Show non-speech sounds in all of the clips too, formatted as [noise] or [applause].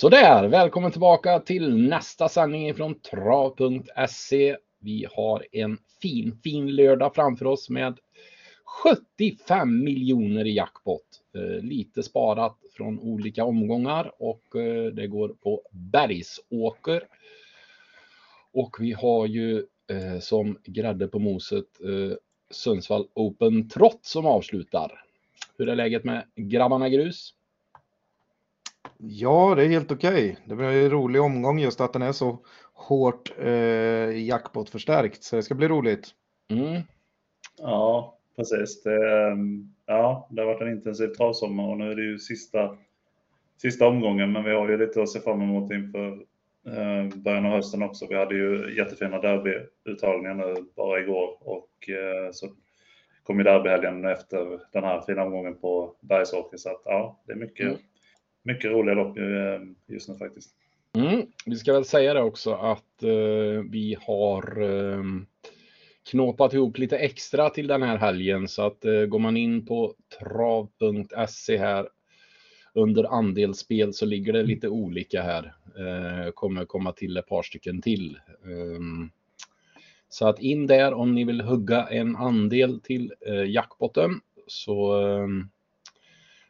Sådär, välkommen tillbaka till nästa sändning från trav.se. Vi har en fin, fin lördag framför oss med 75 miljoner i jackpot. Eh, lite sparat från olika omgångar och eh, det går på Bergsåker. Och vi har ju eh, som grädde på moset eh, Sundsvall Open Trot som avslutar. Hur är läget med grabbarna grus? Ja, det är helt okej. Okay. Det blir en rolig omgång just att den är så hårt eh, jackpot-förstärkt, så det ska bli roligt. Mm. Ja, precis. Det, ehm, ja, det har varit en intensiv travsommar och nu är det ju sista, sista omgången, men vi har ju lite att se fram emot inför eh, början av hösten också. Vi hade ju jättefina derbyuttagningar nu bara igår och eh, så kom ju derbyhelgen efter den här fina omgången på Bergsåker. Så att, ja, det är mycket, mm mycket roliga lopp eh, just nu faktiskt. Mm. Vi ska väl säga det också att eh, vi har eh, knåpat ihop lite extra till den här helgen så att eh, går man in på trav.se här under andelsspel så ligger det lite olika här. Eh, kommer komma till ett par stycken till. Ehm, så att in där om ni vill hugga en andel till eh, jackpotten så ehm,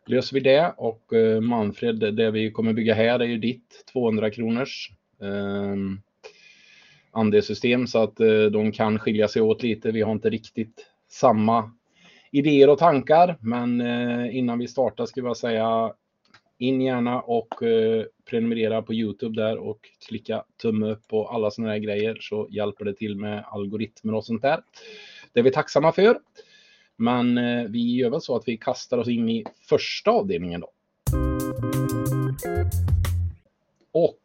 löser vi det och eh, Manfred, det vi kommer bygga här är ju ditt 200 kronors eh, andelssystem så att eh, de kan skilja sig åt lite. Vi har inte riktigt samma idéer och tankar, men eh, innan vi startar ska jag säga in gärna och eh, prenumerera på Youtube där och klicka tumme upp och alla sådana här grejer så hjälper det till med algoritmer och sånt där. Det är vi tacksamma för. Men eh, vi gör väl så att vi kastar oss in i första avdelningen då. Och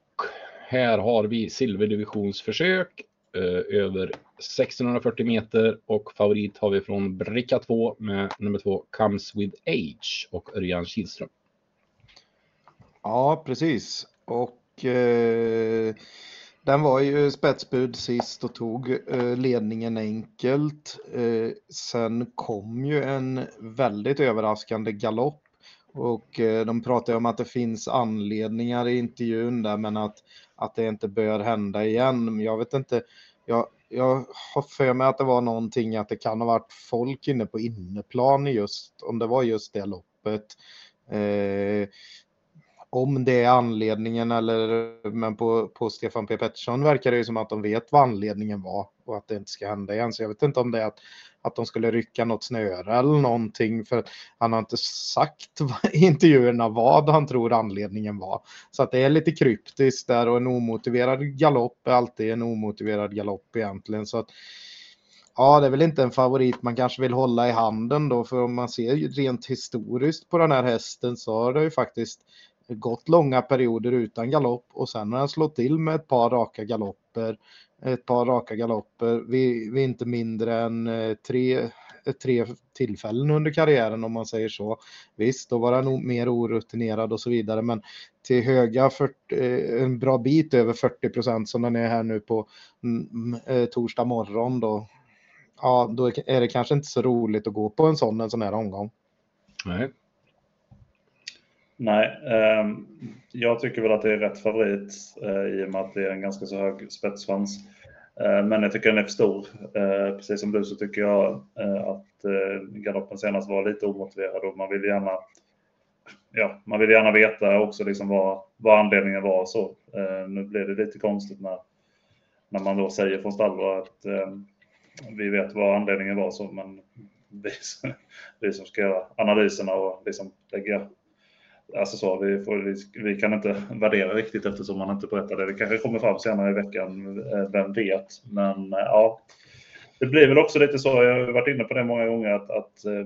här har vi silverdivisionsförsök eh, över 1640 meter och favorit har vi från bricka 2 med nummer 2 Comes with Age och Örjan Kihlström. Ja, precis. Och eh, den var ju spetsbud sist och tog eh, ledningen enkelt. Eh, sen kom ju en väldigt överraskande galopp och eh, de pratar om att det finns anledningar i intervjun där men att, att det inte bör hända igen. Jag vet inte, jag, jag har för mig att det var någonting att det kan ha varit folk inne på inneplan just, om det var just det loppet. Eh, om det är anledningen eller men på, på Stefan P Pettersson verkar det ju som att de vet vad anledningen var och att det inte ska hända igen. Så jag vet inte om det är att, att de skulle rycka något snöre eller någonting för han har inte sagt [laughs] i intervjuerna vad han tror anledningen var. Så att det är lite kryptiskt där och en omotiverad galopp är alltid en omotiverad galopp egentligen. Så att, Ja, det är väl inte en favorit man kanske vill hålla i handen då, för om man ser rent historiskt på den här hästen så har det ju faktiskt gått långa perioder utan galopp och sen har han slått till med ett par raka galopper. Ett par raka galopper vid, vid inte mindre än eh, tre, eh, tre tillfällen under karriären om man säger så. Visst, då var han nog mer orutinerad och så vidare, men till höga 40, eh, en bra bit över 40 procent som den är här nu på mm, mm, torsdag morgon då. Ja, då är det kanske inte så roligt att gå på en sån en sån här omgång. Nej, Nej, eh, jag tycker väl att det är rätt favorit eh, i och med att det är en ganska så hög spetschans. Eh, men jag tycker den är för stor. Eh, precis som du så tycker jag eh, att eh, galoppen senast var lite omotiverad och man vill gärna Ja, man vill gärna veta också liksom vad, vad anledningen var så. Ehm, nu blir det lite konstigt när, när man då säger från stall att ehm, vi vet vad anledningen var så, men vi, vi som ska göra analyserna och liksom lägga Alltså så, vi, får, vi, vi, kan inte värdera riktigt eftersom man inte berättar det. Det kanske kommer fram senare i veckan, eh, vem vet. Men eh, ja, det blir väl också lite så, jag har varit inne på det många gånger, att, att eh,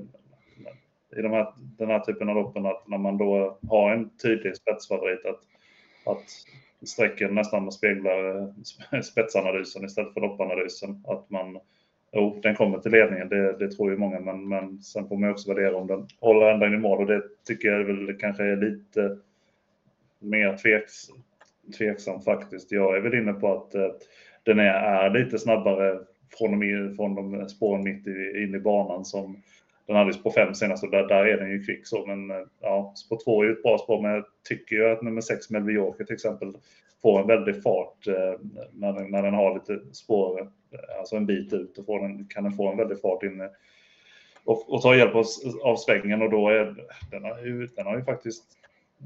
i de här, den här typen av loppen, att när man då har en tydlig spetsfavorit, att, att strecken nästan speglar [laughs] spetsanalysen istället för loppanalysen. Att man Jo, den kommer till ledningen, det, det, tror ju många, men, men sen får man också värdera om den håller ända in i mål och det tycker jag väl kanske är lite mer tveks, tveksam faktiskt. Jag är väl inne på att eh, den är, är lite snabbare från, de, från de spåren mitt i, in i banan som den hade spår 5 senast och där, där är den ju kvick så. Men eh, ja, spår 2 är ju ett bra spår. Men jag tycker ju att nummer 6 Melby till exempel får en väldig fart eh, när, den, när den har lite spår, eh, alltså en bit ut, och får den, kan den få en väldig fart inne. och, och ta hjälp av, av svängen och då är den har ju, den har ju faktiskt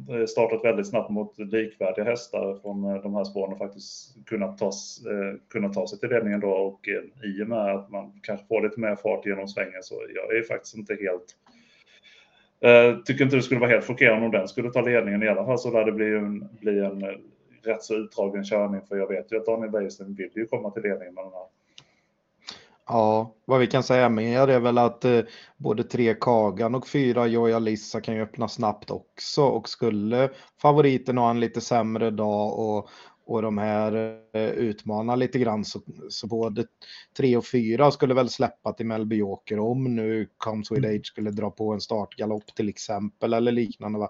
Eh, startat väldigt snabbt mot likvärdiga hästar från eh, de här spåren och faktiskt kunnat ta, eh, kunnat ta sig till ledningen då och i och med att man kanske får lite mer fart genom svängen så jag är faktiskt inte helt tycker inte det skulle vara helt chockerande om den skulle ta ledningen i alla fall så lär det bli en, bli en rätt så utdragen körning för jag vet ju att Daniel Bergström vill ju komma till ledningen med den här. Ja, vad vi kan säga mer är väl att eh, både tre Kagan och fyra Joja Lissa kan ju öppna snabbt också och skulle favoriten ha en lite sämre dag och, och de här eh, utmanar lite grann så, så både tre och fyra skulle väl släppa till Melby Joker om nu Comes With Age skulle dra på en startgalopp till exempel eller liknande. Va?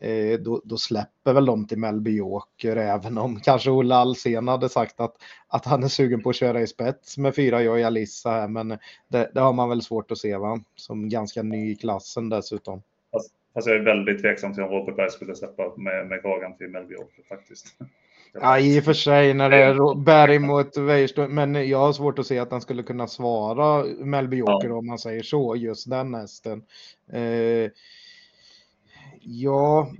Eh, då, då, släpper väl de till Melby Joker även om [laughs] kanske Olle Alsen hade sagt att, att han är sugen på att köra i spets med fyra Joy Alissa här men det, det, har man väl svårt att se va? Som ganska ny i klassen dessutom. Fast, fast jag är väldigt tveksam till om Robert Berg skulle släppa med, med kragen till Melby Joker faktiskt. [laughs] Ja, i och för sig när det är Berg mot Weirstone, men jag har svårt att se att han skulle kunna svara Melby Joker ja. om man säger så, just den hästen. Eh, Ja,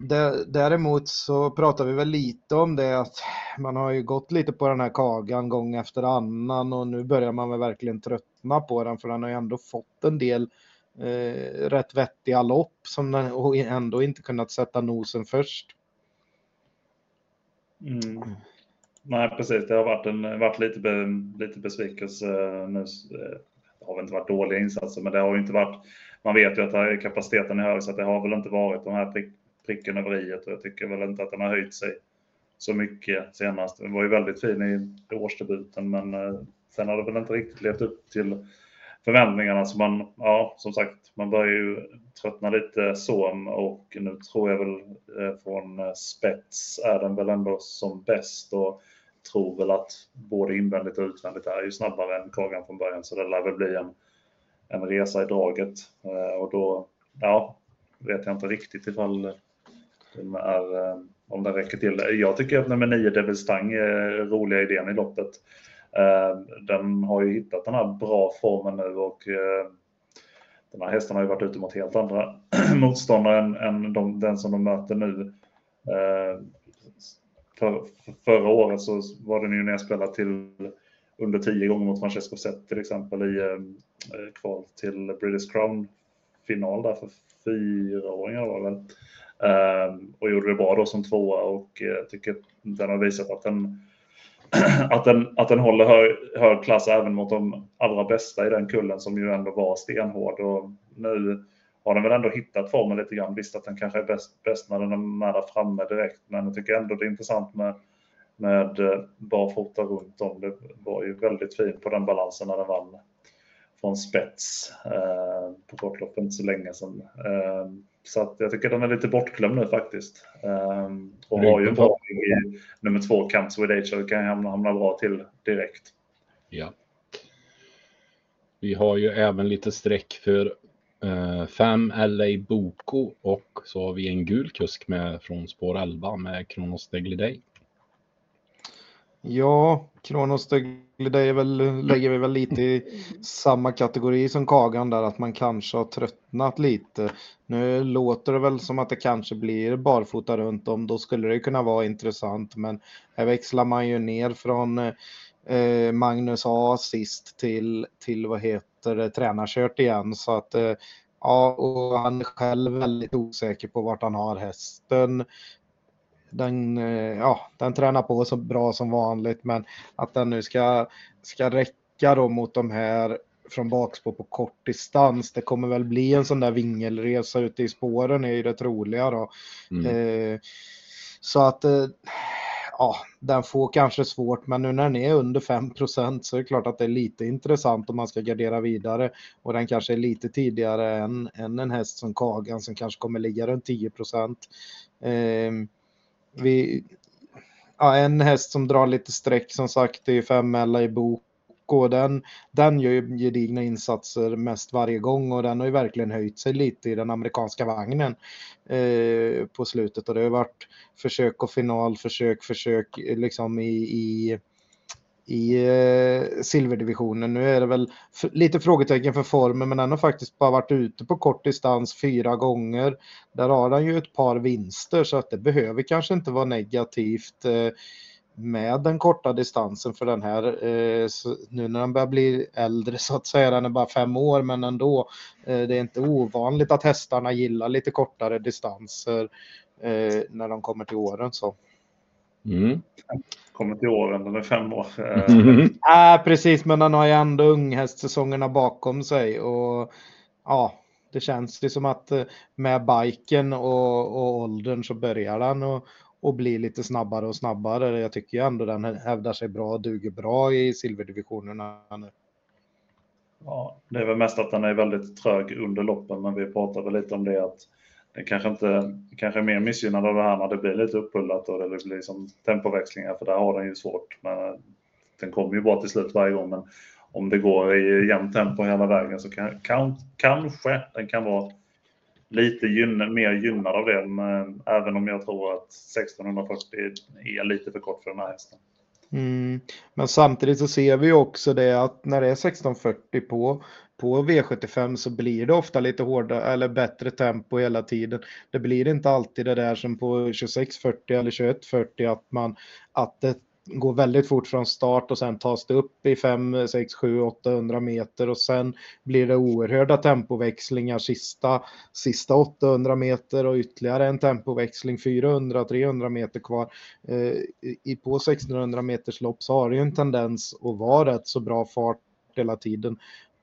däremot så pratar vi väl lite om det att man har ju gått lite på den här kagan gång efter annan och nu börjar man väl verkligen tröttna på den för den har ju ändå fått en del eh, rätt vettiga lopp som den, och ändå inte kunnat sätta nosen först. Mm. Nej, precis. Det har varit, en, varit lite, be, lite besvikelse eh, nu. Eh, det har väl inte varit dåliga insatser, men det har ju inte varit man vet ju att kapaciteten är hög så det har väl inte varit de här prick, pricken över i och jag tycker väl inte att den har höjt sig så mycket senast. Den var ju väldigt fin i årsdebuten men eh, sen har det väl inte riktigt levt upp till förväntningarna. Så man, ja, som sagt, man börjar ju tröttna lite så och nu tror jag väl eh, från eh, spets är den väl ändå som bäst och tror väl att både invändigt och utvändigt är ju snabbare än Kagan från början så det lär väl bli en en resa i draget. Eh, och då ja, vet jag inte riktigt ifall den är, eh, om den räcker till. Jag tycker att nummer 9 Devil Stang är roliga idén i loppet. Eh, den har ju hittat den här bra formen nu och eh, den här hästen har ju varit ute mot helt andra [clears throat] motståndare än, än de, den som de möter nu. Eh, för, förra året så var den ju nedspelad till under tio gånger mot Francesco Zet till exempel i eh, eh kval till British Crown-final där för fyraåringar var det väl. Eh, och gjorde det bra då som tvåa och jag eh, tycker den har visat att den, [clears throat] att den, att den håller hög, hög klass även mot de allra bästa i den kullen som ju ändå var stenhård. Och nu har den väl ändå hittat formen lite grann. Visst att den kanske är bäst, bäst när den är nära framme direkt, men jag tycker ändå det är intressant med med eh, barfota runt om. Det var ju väldigt fint på den balansen när den vann från spets eh, på kortlopp inte så länge sedan. Eh, så att jag tycker den är lite bortglömd nu faktiskt. Eh, och har ju en i nummer två, Camps with Age, så kan hamna, hamna bra till direkt. Ja. Vi har ju även lite streck för 5 eh, LA Boko och så har vi en gul kusk med från spår 11 med Kronos Degliday. Ja, Kronos väl, lägger vi väl lite i samma kategori som Kagan där, att man kanske har tröttnat lite. Nu låter det väl som att det kanske blir barfota runt om, då skulle det kunna vara intressant, men här växlar man ju ner från eh, Magnus A sist till, till vad heter det, tränarkört igen, så att eh, Ja, och han är själv väldigt osäker på vart han har hästen den, eh, ja, den tränar på så bra som vanligt, men att den nu ska, ska räcka då mot de här från bakspår på kort distans. Det kommer väl bli en sån där vingelresa ute i spåren är ju det troliga då. Mm. Eh, så att eh, ja, den får kanske svårt, men nu när den är under 5% så är det klart att det är lite intressant om man ska gardera vidare och den kanske är lite tidigare än, än en häst som Kagan som kanske kommer ligga runt 10 eh, vi, ja, en häst som drar lite streck som sagt det är Femella i bok och Den, den gör ju gedigna insatser mest varje gång och den har ju verkligen höjt sig lite i den amerikanska vagnen eh, på slutet. Och det har varit försök och final, försök, försök liksom i, i i eh, silverdivisionen. Nu är det väl lite frågetecken för formen, men den har faktiskt bara varit ute på kort distans fyra gånger. Där har han ju ett par vinster så att det behöver kanske inte vara negativt eh, med den korta distansen för den här. Eh, nu när den börjar bli äldre så att säga, den är bara fem år, men ändå. Eh, det är inte ovanligt att hästarna gillar lite kortare distanser eh, när de kommer till åren. Så. Mm. Kommer till åren, den är fem år. [laughs] Mm. Äh, precis, men han har ju ändå unghästsäsongerna bakom sig. Och ja, det känns ju som att eh, med biken och, och åldern så börjar han och, och bli lite snabbare och snabbare. Jag tycker ju ändå den hävdar sig bra och duger bra i silverdivisionerna nu. Ja, det är väl mest att den är väldigt trög under loppen, men vi pratade lite om det att den kanske inte kanske är mer missgynnad av det här när det blir lite uppullat och det blir liksom tempoväxlingar, för där har den ju svårt. Men eh, den kommer ju bara till slut varje gång, men om det går i jämnt tempo hela vägen så kan, kan, kanske den kan vara lite gynn, mer gynnad av det, men eh, även om jag tror att 1640 är lite för kort för den här hästen. Mm. Men samtidigt så ser vi också det att när det är 1640 på på V75 så blir det ofta lite hårdare eller bättre tempo hela tiden. Det blir inte alltid det där som på 2640 eller 2140 att man att det går väldigt fort från start och sen tas det upp i 5, 6, 7, 800 meter och sen blir det oerhörda tempoväxlingar sista, sista 800 meter och ytterligare en tempoväxling 400, 300 meter kvar. Eh, i, på 1600 meters lopp så har det ju en tendens att vara rätt så bra fart hela tiden.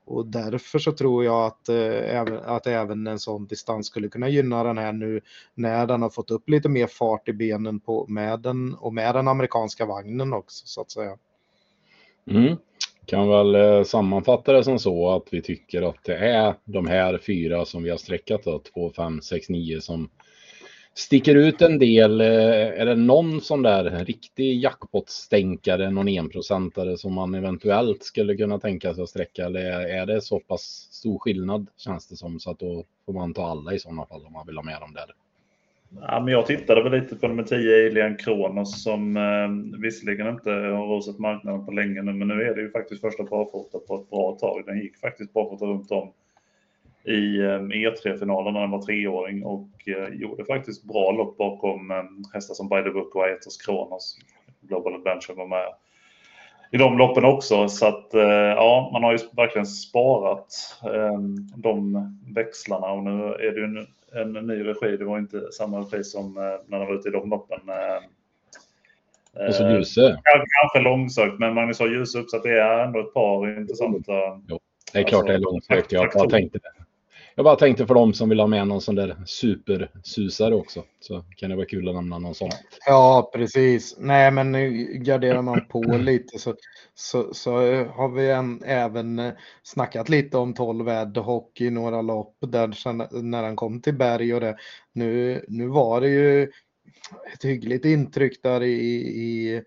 Och därför så tror jag att, eh, att även en sån distans skulle kunna gynna den här nu när den har fått upp lite mer fart i benen på, med den och med den amerikanska vagnen också så att säga. Mm. Kan väl eh, sammanfatta det som så att vi tycker att det är de här fyra som vi har sträckat då, 2, 5, 6, 9 som sticker ut en del. Eh, är det någon sån där riktig jackpot-stänkare, någon enprocentare som man eventuellt skulle kunna tänka sig att sträcka? Eller är det så pass stor skillnad känns det som så att då får man ta alla i sådana fall om man vill ha med dem där? Ja, men jag tittade väl lite på nummer 10, Alien Kronos, som eh, visserligen inte har rosat marknaden på länge nu, men nu är det ju faktiskt första barfota på ett bra tag. Den gick faktiskt barfota runt om i E3-finalen när han var treåring och eh, gjorde faktiskt bra lopp bakom eh, hästar som By the Book och Aetos Kronos. Global Adventure var med i de loppen också. Så att eh, ja, man har ju verkligen sparat de växlarna och nu är det ju en, en ny regi. Det var inte samma regi som när han var ute i de loppen. Och så Ljuse. Kanske långsökt, men Magnus har Ljuse upp så att det är ändå ett par intressanta. Jo, det är klart alltså, det är långsökt. Jag bara tänkte det. Jag bara tänkte för dem som vill ha med någon sån där supersusare också. Så kan det vara kul att nämna någon sån. Ja, precis. Nej, men garderar man på [clears throat] lite så, så, så har vi en, även snackat lite om 12 Ed Hockey i några lopp där när han kom till Berg och det. Nu, nu var det ju ett hyggligt intryck där i, i,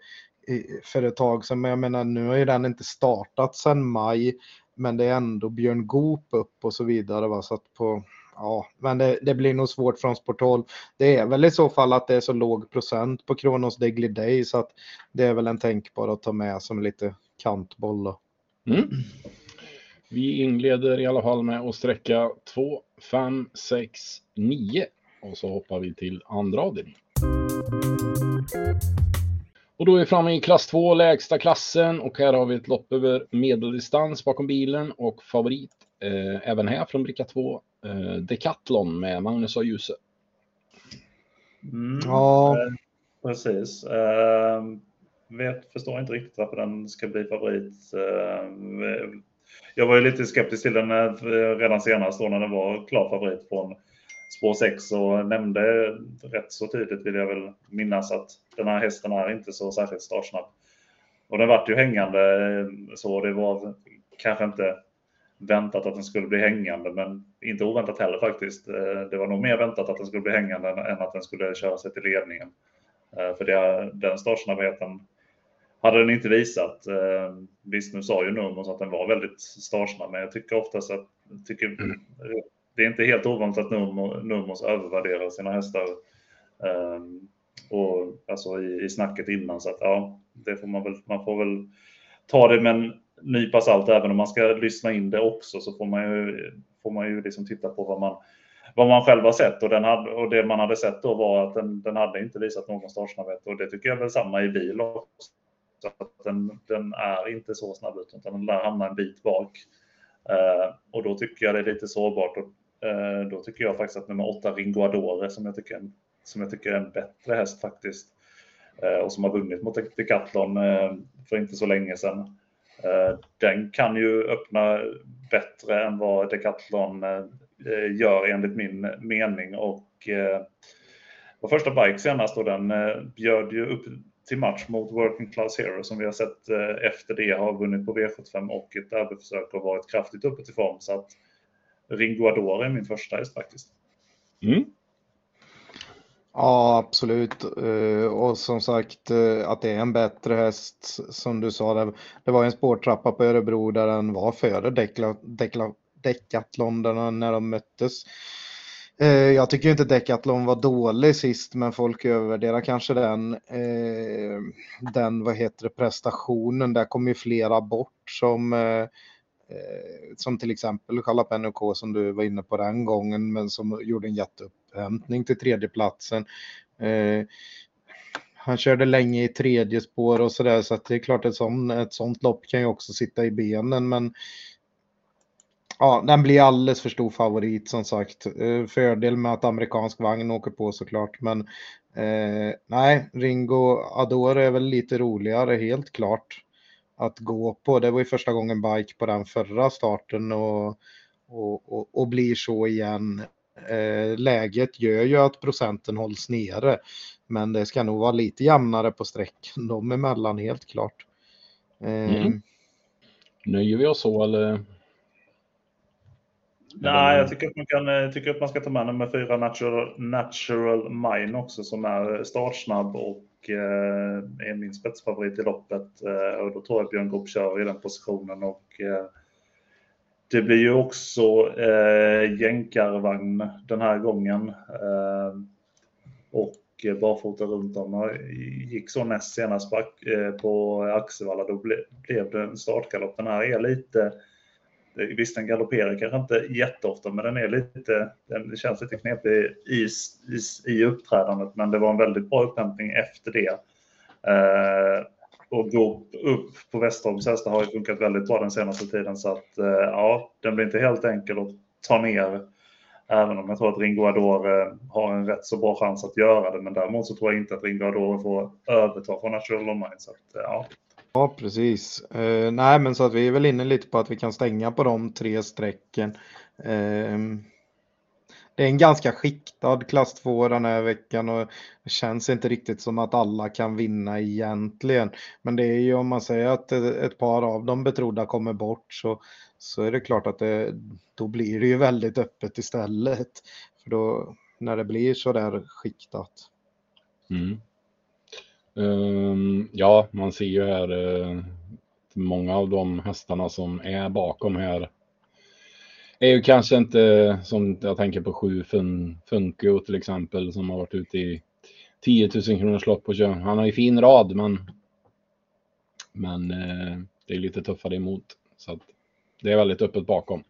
i för ett tag sedan. Men jag menar, nu har ju den inte startat sedan maj. Men det är ändå Björn Goop upp och så vidare. Va? Så att på, ja, men det, det, blir nog svårt från sport 12. Det är väl i så fall att det är så låg procent på Kronos Degly Day så att det är väl en tänkbar att ta med som lite kantboll. Då. Mm. Vi inleder i alla fall med att sträcka 2, 5, 6, 9 och så hoppar vi till andra avdelningen. Och då är vi framme i klass 2, lägsta klassen och här har vi ett lopp över medeldistans bakom bilen och favorit eh, även här från bricka 2, eh, Decathlon med Magnus och Ljuse. Mm, ja, eh, precis. Eh, vet, förstår inte riktigt varför den ska bli favorit. Eh, jag var ju lite skeptisk till den eh, redan senast då när den var klar favorit från spår 6 och nämnde rätt så tydligt vill jag väl minnas att den här hästen är inte så särskilt startsnabb. Och den vart ju hängande eh, så det var kanske inte väntat att den skulle bli hängande, men inte oväntat heller faktiskt. Eh, det var nog mer väntat att den skulle bli hängande än att den skulle köra sig till ledningen. Eh, för det, den startsnabbheten hade den inte visat. Visst, nu sa ju Nurmos att den var väldigt startsnabb, men jag tycker oftast att tycker. Mm det är inte helt ovanligt att Nurmos övervärderar sina hästar. Um, och alltså i, i snacket innan så att ja, det får man väl. Man får väl ta det med en nypa salt även om man ska lyssna in det också så får man ju får man ju liksom titta på vad man vad man själv har sett och, den hade, och det man hade sett då var att den, den hade inte visat någon startsnabbhet och det tycker jag väl samma i bil också. Så att den, den är inte så snabb utan den lär hamna en bit bak. Eh, och då tycker jag det är lite sårbart och eh, då tycker jag faktiskt att nummer åtta Ringoadore som jag tycker, som jag tycker är en bättre häst faktiskt eh, och som har vunnit mot Decathlon eh, för inte så länge sedan. Eh, den kan ju öppna bättre än vad Decathlon eh, gör enligt min mening och eh, första bike senast då den eh, bjöd ju upp till match mot Working Class Hero som vi har sett efter det har vunnit på V75 och ett derbyförsök och varit kraftigt uppe till form. Så att Ringo Adore är min första häst faktiskt. Mm. Ja, absolut. Eh, och som sagt eh, att det är en bättre häst som du sa. Det, var en spårtrappa på Örebro där den var före Decathlon när de möttes. Eh, jag tycker inte Decathlon var dålig sist, men folk övervärderar kanske den, eh, den vad heter det, prestationen. Där kom ju flera bort som eh, som till exempel Jalapeno K som du var inne på den gången, men som gjorde en jätteupphämtning till tredjeplatsen. Eh, han körde länge i tredje spår och sådär så att det är klart ett sånt, ett sånt lopp kan ju också sitta i benen men ja, den blir alldeles för stor favorit som sagt. Eh, fördel med att amerikansk vagn åker på såklart men eh, nej, Ringo Adore är väl lite roligare helt klart att gå på. Det var ju första gången bike på den förra starten och, och, och, och blir så igen Eh, läget gör ju att procenten hålls nere. Men det ska nog vara lite jämnare på sträckan dem emellan helt klart. Eh, mm. Nöjer vi oss så eller? Nej, jag tycker att man, kan, eh, tycker att man ska ta med nummer fyra Natural, Natural Mine också som är startsnabb och eh, är min spetsfavorit i loppet. Eh, och då tror jag Björn Goop kör i den positionen och eh, det blir ju också eh, jänkarvagn den här gången. Eh, och barfota runt om. Gick så näst senast på, eh, på Axevalla, då ble, blev det en startgalopp. Den här är lite, visst den galopperar kanske inte jätteofta, men den är lite, den känns lite knepig i, i, i uppträdandet, men det var en väldigt bra upphämtning efter det. Eh, och gå upp på Västerholms hästar har ju funkat väldigt bra den senaste tiden. Så att eh, ja, den blir inte helt enkel att ta ner. Även om jag tror att Ringo Adore eh, har en rätt så bra chans att göra det. Men däremot så tror jag inte att Ringo Adore får överta från Natural Online. Så att, eh, ja ja, precis. Uh, nej, men så att vi är väl inne lite på att vi kan stänga på de tre strecken. Uh, det är en ganska skiktad klass 2 den här veckan och det känns inte riktigt som att alla kan vinna egentligen. Men det är ju om man säger att ett par av de betrodda kommer bort så, så är det klart att det, då blir det ju väldigt öppet istället. För då när det blir så där skiktat. Mm. Um, ja, man ser ju här uh, många av de hästarna som är bakom här är ju kanske inte som jag tänker på sju Fun, Funkio till exempel som har varit ute i 10 000 kronors lopp och kör. Han har ju fin rad men, men uh, det är lite tuffare emot. Så att det är väldigt öppet bakom.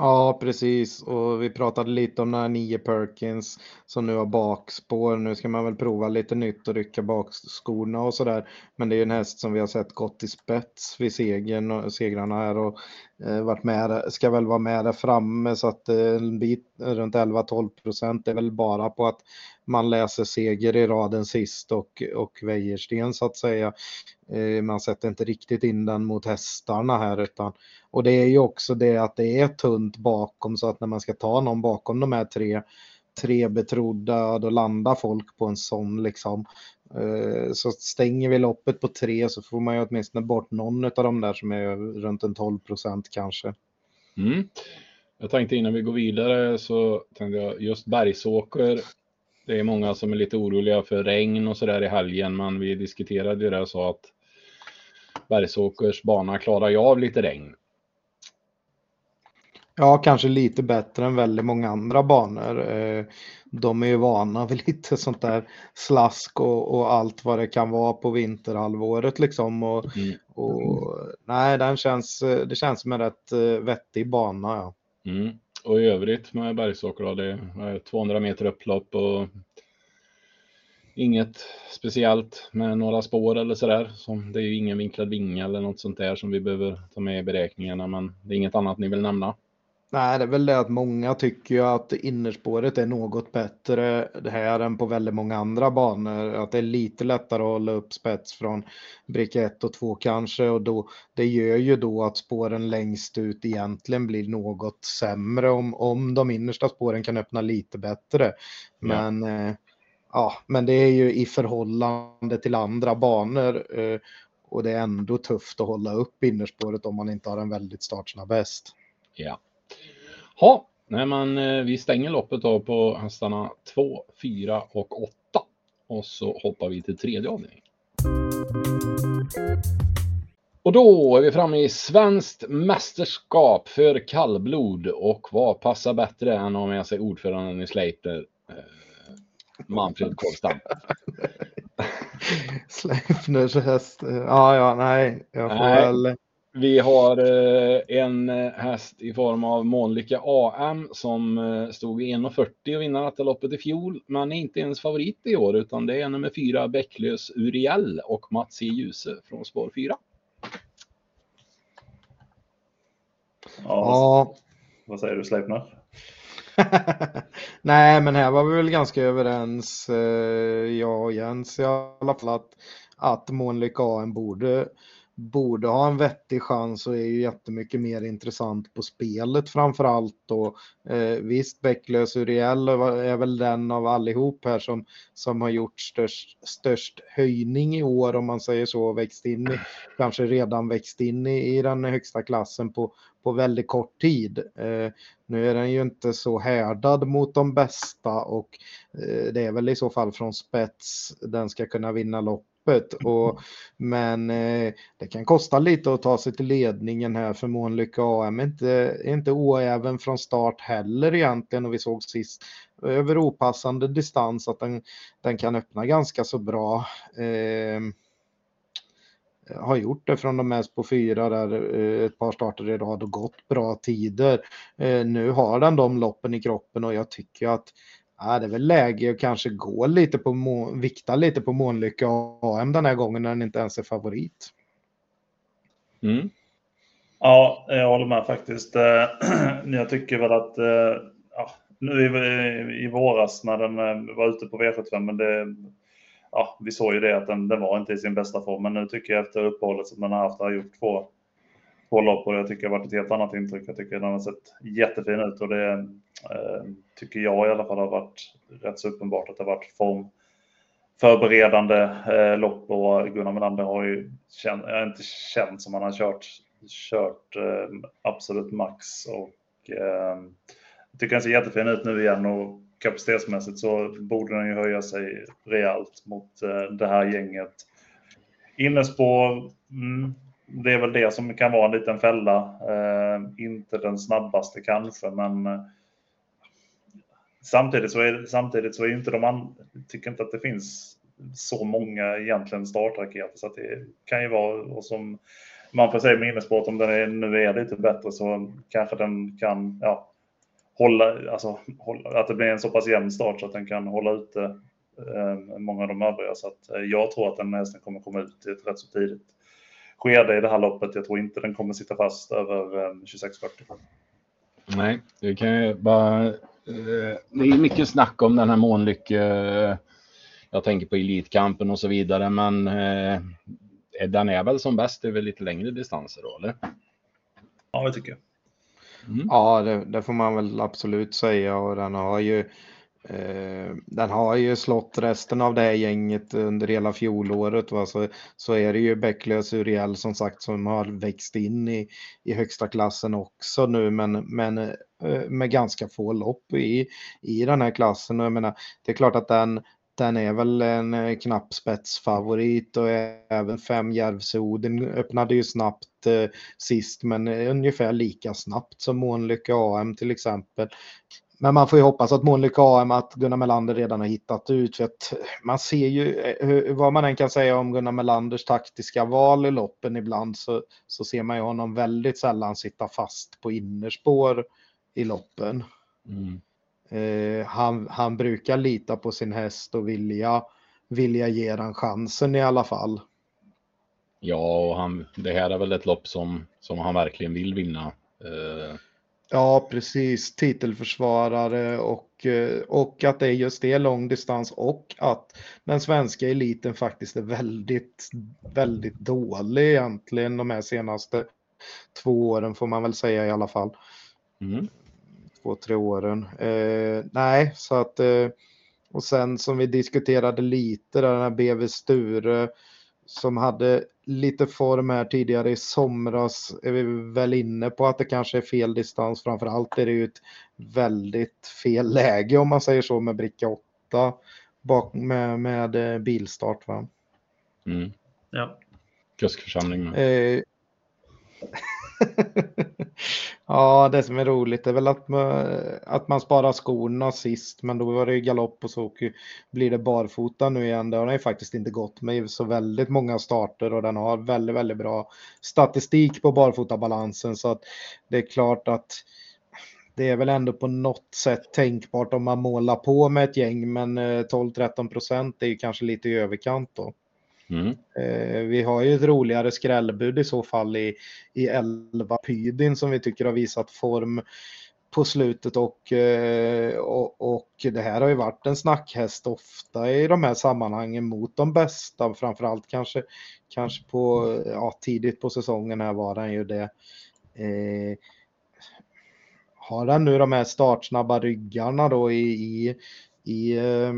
Ja, precis. Och vi pratade lite om den här nio Perkins som nu har bakspår. Nu ska man väl prova lite nytt och rycka bakskorna och sådär. Men det är en häst som vi har sett gått i spets vid segern och segrarna här och eh, varit med, ska väl vara med där framme så att eh, en bit runt 11-12 procent är väl bara på att man läser seger i raden sist och, och Wäjersten så att säga. Eh, man sätter inte riktigt in den mot hästarna här utan och det är ju också det att det är tunt bakom så att när man ska ta någon bakom de här tre, tre betrodda då landar folk på en sån liksom. Eh, så stänger vi loppet på tre så får man ju åtminstone bort någon av de där som är runt en 12 procent kanske. Mm. Jag tänkte innan vi går vidare så tänkte jag just Bergsåker. Det är många som är lite oroliga för regn och så där i helgen men vi diskuterade ju det och sa att Bergsåkers bana klarar ju av lite regn. Ja, kanske lite bättre än väldigt många andra banor. Eh, de är ju vana vid [laughs] lite sånt där slask och, och allt vad det kan vara på vinterhalvåret liksom. Och, mm. och, nej, den känns, det känns som en rätt eh, vettig bana. Ja. Mm. Och i övrigt med Bergsåker då, det är 200 meter upplopp och inget speciellt med några spår eller sådär. det är ju ingen vinklad vinge eller något sånt där som vi behöver ta med i beräkningarna, men det är inget annat ni vill nämna. Nej, det är väl det att många tycker ju att innerspåret är något bättre det här än på väldigt många andra banor. Att det är lite lättare att hålla upp spets från bricka 1 och 2 kanske och då, det gör ju då att spåren längst ut egentligen blir något sämre om, om de innersta spåren kan öppna lite bättre. Men, ja. Eh, ja men det är ju i förhållande till andra banor eh, och det är ändå tufft att hålla upp innerspåret om man inte har en väldigt startsnabb häst. Ja. Ja, nej men eh, vi stänger loppet då på hästarna 2, 4 och 8. Och så hoppar vi till tredje avdelningen. Och då är vi framme i svenskt mästerskap för kallblod. Och vad passar bättre än att ha med sig ordföranden i Sleipner, eh, Manfred Kolstam. [laughs] Sleipners häst, ja, ja, nej, jag får nej. väl vi har eh, en eh, häst i form av Månlycke AM som eh, stod i 1,40 och detta loppet i fjol, men är inte ens favorit i år, utan det är nummer fyra Bäcklös Uriel och Mats C. Ljuse från spår 4. Ja, ja. Vad säger du Sleipner? [laughs] Nej, men här var vi väl ganska överens, jag och Jens i alla fall, att, att Månlycke AM borde borde ha en vettig chans och är ju jättemycket mer intressant på spelet framför allt. Och, eh, visst, Bäcklös Uriel är väl den av allihop här som, som har gjort störst, störst höjning i år om man säger så, växt in i, kanske redan växt in i, i den högsta klassen på, på väldigt kort tid. Eh, nu är den ju inte så härdad mot de bästa och eh, det är väl i så fall från spets den ska kunna vinna lopp loppet. Och, men eh, det kan kosta lite att ta sig till ledningen här för Månlykke AM. Inte, inte oäven från start heller egentligen och vi såg sist över opassande distans att den, den kan öppna ganska så bra. Eh, har gjort det från de mest på fyra där eh, ett par starter i rad och gått bra tider. Eh, nu har den de loppen i kroppen och jag tycker att Ja, det är väl läge att kanske gå lite på, vikta lite på Månlycke AM den här gången när den inte ens är favorit. Mm. Ja, jag håller med faktiskt. Eh, [clears throat] jag tycker väl att eh, ja, nu i, i våras när den eh, var ute på V75, men det, ja, vi såg ju det att den, den var inte i sin bästa form. Men nu tycker jag efter uppehållet som den har haft, har gjort två, på lopp och jag tycker det har varit ett helt annat intryck. Jag tycker den har sett jättefin ut och det Eh, tycker jag i alla fall har varit rätt så uppenbart att det har varit form förberedande eh, lopp och Gunnar Melander har ju känt, jag har inte känt som han har kört, kört eh, absolut max och eh, jag tycker den ser jättefin ut nu igen och kapacitetsmässigt så borde den ju höja sig rejält mot eh, det här gänget. Innespår, mm, det är väl det som kan vara en liten fälla. Eh, inte den snabbaste kanske, men eh, Samtidigt så är, samtidigt så är inte de andra, tycker inte att det finns så många egentligen startraketer så att det kan ju vara och som man får säga med innesport om den är, nu är lite bättre så kanske den kan ja, hålla, alltså hålla, att det blir en så pass jämn start så att den kan hålla ute eh, många av de övriga. Så att, eh, jag tror att den hästen kommer komma ut i ett rätt så tidigt skede i det här loppet. Jag tror inte den kommer sitta fast över eh, 26-40. Nej, det kan ju bara Eh, det är mycket snack om den här Månlycke. Eh, jag tänker på Elitkampen och så vidare, men eh, den är väl som bäst över lite längre distanser då, eller? Ja, det tycker jag. Mm. Ja, det, det, får man väl absolut säga och den har ju Eh, Eh, den har ju slått resten av det här gänget under hela fjolåret. Va? Så, så är det ju Bäcklös Uriel som sagt som har växt in i, i högsta klassen också nu men, men eh, med ganska få lopp i, i den här klassen. Och jag menar, det är klart att den, den är väl en eh, knapp spetsfavorit och även fem Järvsöoden öppnade ju snabbt eh, sist men ungefär lika snabbt som Månlycke AM till exempel. Men man får ju hoppas att Månlycke AM, att Gunnar Melander redan har hittat ut. För att man ser ju, vad man än kan säga om Gunnar Melanders taktiska val i loppen ibland så, så ser man ju honom väldigt sällan sitta fast på innerspår i loppen. Mm. Eh, han, han brukar lita på sin häst och vilja, vilja ge den chansen i alla fall. Ja, och han, det här är väl ett lopp som, som han verkligen vill vinna. Eh. Ja, precis. Titelförsvarare och, eh, och att det är just det, långdistans och att den svenska eliten faktiskt är väldigt, väldigt dålig egentligen de här senaste två åren får man väl säga i alla fall. Mm två, tre åren. Eh, nej, så att eh, och sen som vi diskuterade lite där, den här BV Sture som hade lite form här tidigare i somras är vi väl inne på att det kanske är fel distans. Framförallt är det ju ett väldigt fel läge om man säger så med bricka 8 bak med, med eh, bilstart. Va? Mm. Ja. Kuskförsamling. Eh, [laughs] ja, det som är roligt är väl att man, att man sparar skorna sist, men då var det ju galopp och så blir det barfota nu igen. Det har den ju faktiskt inte gått med så väldigt många starter och den har väldigt, väldigt bra statistik på barfotabalansen så att det är klart att det är väl ändå på något sätt tänkbart om man målar på med ett gäng, men eh, 12-13 procent är ju kanske lite i överkant då. Mm. Eh, vi har ju ett roligare skrällbud i så fall i, i 11 Pydin som vi tycker har visat form på slutet och, eh, och, och, det här har ju varit en snackhäst ofta i de här sammanhangen mot de bästa, framförallt kanske, kanske på ja, tidigt på säsongen här var den ju det. Eh, har den nu de här startsnabba ryggarna då i, i, i eh,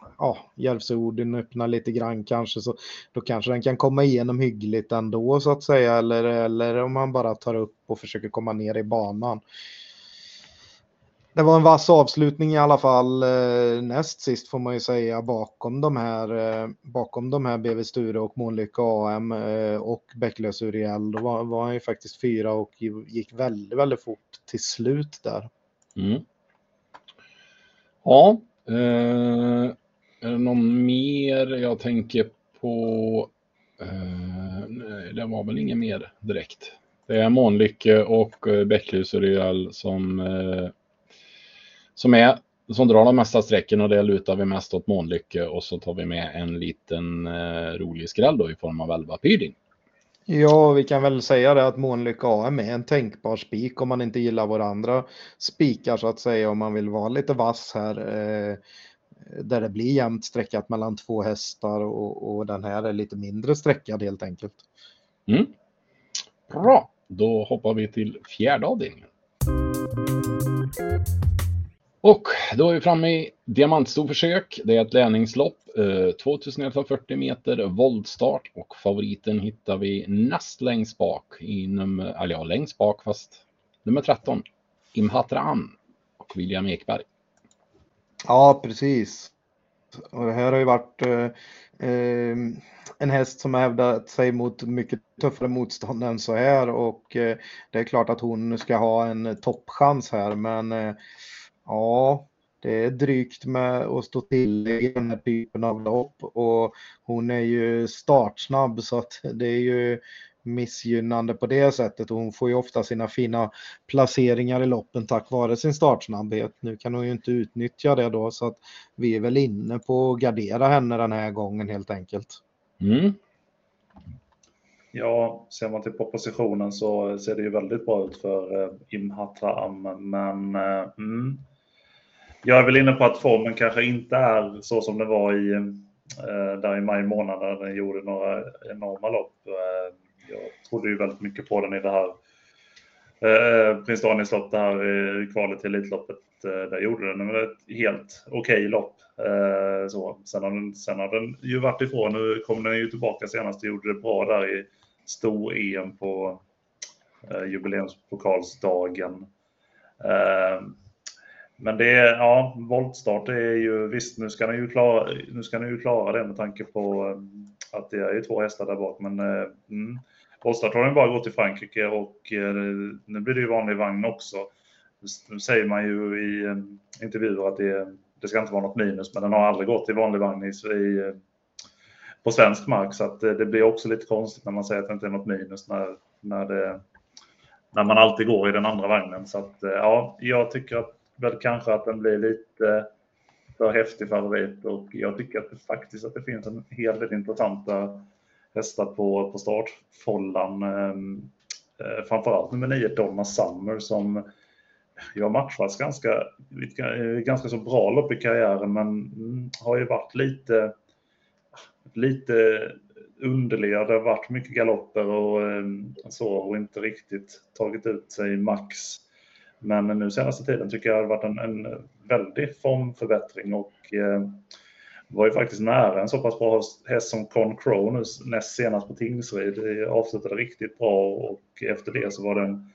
Ja, ja, Järvsöorden öppnar lite grann kanske så då kanske den kan komma igenom hyggligt ändå så att säga eller, eller om han bara tar upp och försöker komma ner i banan. Det var en vass avslutning i alla fall eh, näst sist får man ju säga bakom de här eh, bakom de här BV Sture och Månlycke AM eh, och Bäcklös Uriel. Då var, var han ju faktiskt fyra och gick väldigt, väldigt fort till slut där. Mm. Ja, eh, är det någon mer jag tänker på? Eh, nej, det var väl inget mer direkt. Det är Månlycke och eh, Bäcklus och Real som, eh, som, är, som drar de mesta strecken och det lutar vi mest åt Månlycke och så tar vi med en liten eh, rolig skräll då i form av 11 Pyding. Ja, vi kan väl säga det att Månlycke AM är en tänkbar spik om man inte gillar våra andra spikar så att säga om man vill vara lite vass här eh, Eh, där det blir jämnt sträckat mellan två hästar och, och den här är lite mindre sträckad helt enkelt. Mm. Bra, då hoppar vi till fjärde avdelningen. Och då är vi framme i diamantstorförsök. Det är ett lärningslopp, eh, 2140 meter voltstart och favoriten hittar vi näst längst bak i nummer, eller ja, längst bak fast nummer 13, Imhatran och William Ekberg. Ja, precis. Och det här har ju varit eh, eh, en häst som har hävdat sig mot mycket tuffare motstånd än så här och eh, det är klart att hon ska ha en toppchans här men eh, ja, det är drygt med att stå till i den här typen av lopp och hon är ju startsnabb så att det är ju missgynnande på det sättet och hon får ju ofta sina fina placeringar i loppen tack vare sin startsnabbhet. Nu kan hon ju inte utnyttja det då så att vi är väl inne på att gardera henne den här gången helt enkelt. Mm. Ja, ser man till propositionen så ser det ju väldigt bra ut för eh, Imhatra Am, men eh, mm. jag är väl inne på att formen kanske inte är så som det var i eh, där i maj månad när den gjorde några enorma lopp. Eh, jag trodde ju väldigt mycket på den i det här eh, Prins Daniels lopp, det här eh, kvalet till Elitloppet. Eh, där gjorde den ett helt okej okay lopp. Eh, så. Sen, har den, sen har den ju varit ifrån, nu kom den ju tillbaka senast och gjorde det bra där i stor-EM på eh, jubileumspokalsdagen. Eh, men det är, ja, voltstart är ju, visst nu ska ni ju klara, nu ska ni ju klara det med tanke på eh, att det är ju två hästar där bak. Men eh, mm, Polestar har den bara gått till Frankrike och eh, nu blir det ju vanlig vagn också. Nu säger man ju i eh, intervjuer att det, det ska inte vara något minus, men den har aldrig gått i vanlig vagn i, i eh, på svensk mark. Så att eh, det blir också lite konstigt när man säger att det inte är något minus när, när, det, när man alltid går i den andra vagnen. Så att ja, jag tycker att väl kanske att den blir lite för häftig favorit och jag tycker att det faktiskt att det finns en hel del intressanta hästar på, på startfållan. Follan, ehm, eh, framförallt nummer 9 Donna Summer som jag matchats ganska, eh, ganska så bra lopp i karriären men mm, har ju varit lite, lite underliga. Det har varit mycket galopper och ehm, så och inte riktigt tagit ut sig max. Men nu senaste tiden tycker jag det har varit en, en väldig formförbättring och eh, var ju faktiskt nära en så pass bra häst som Con Crow nu näst senast på Tingsryd. Det avslutade riktigt bra och efter det så var den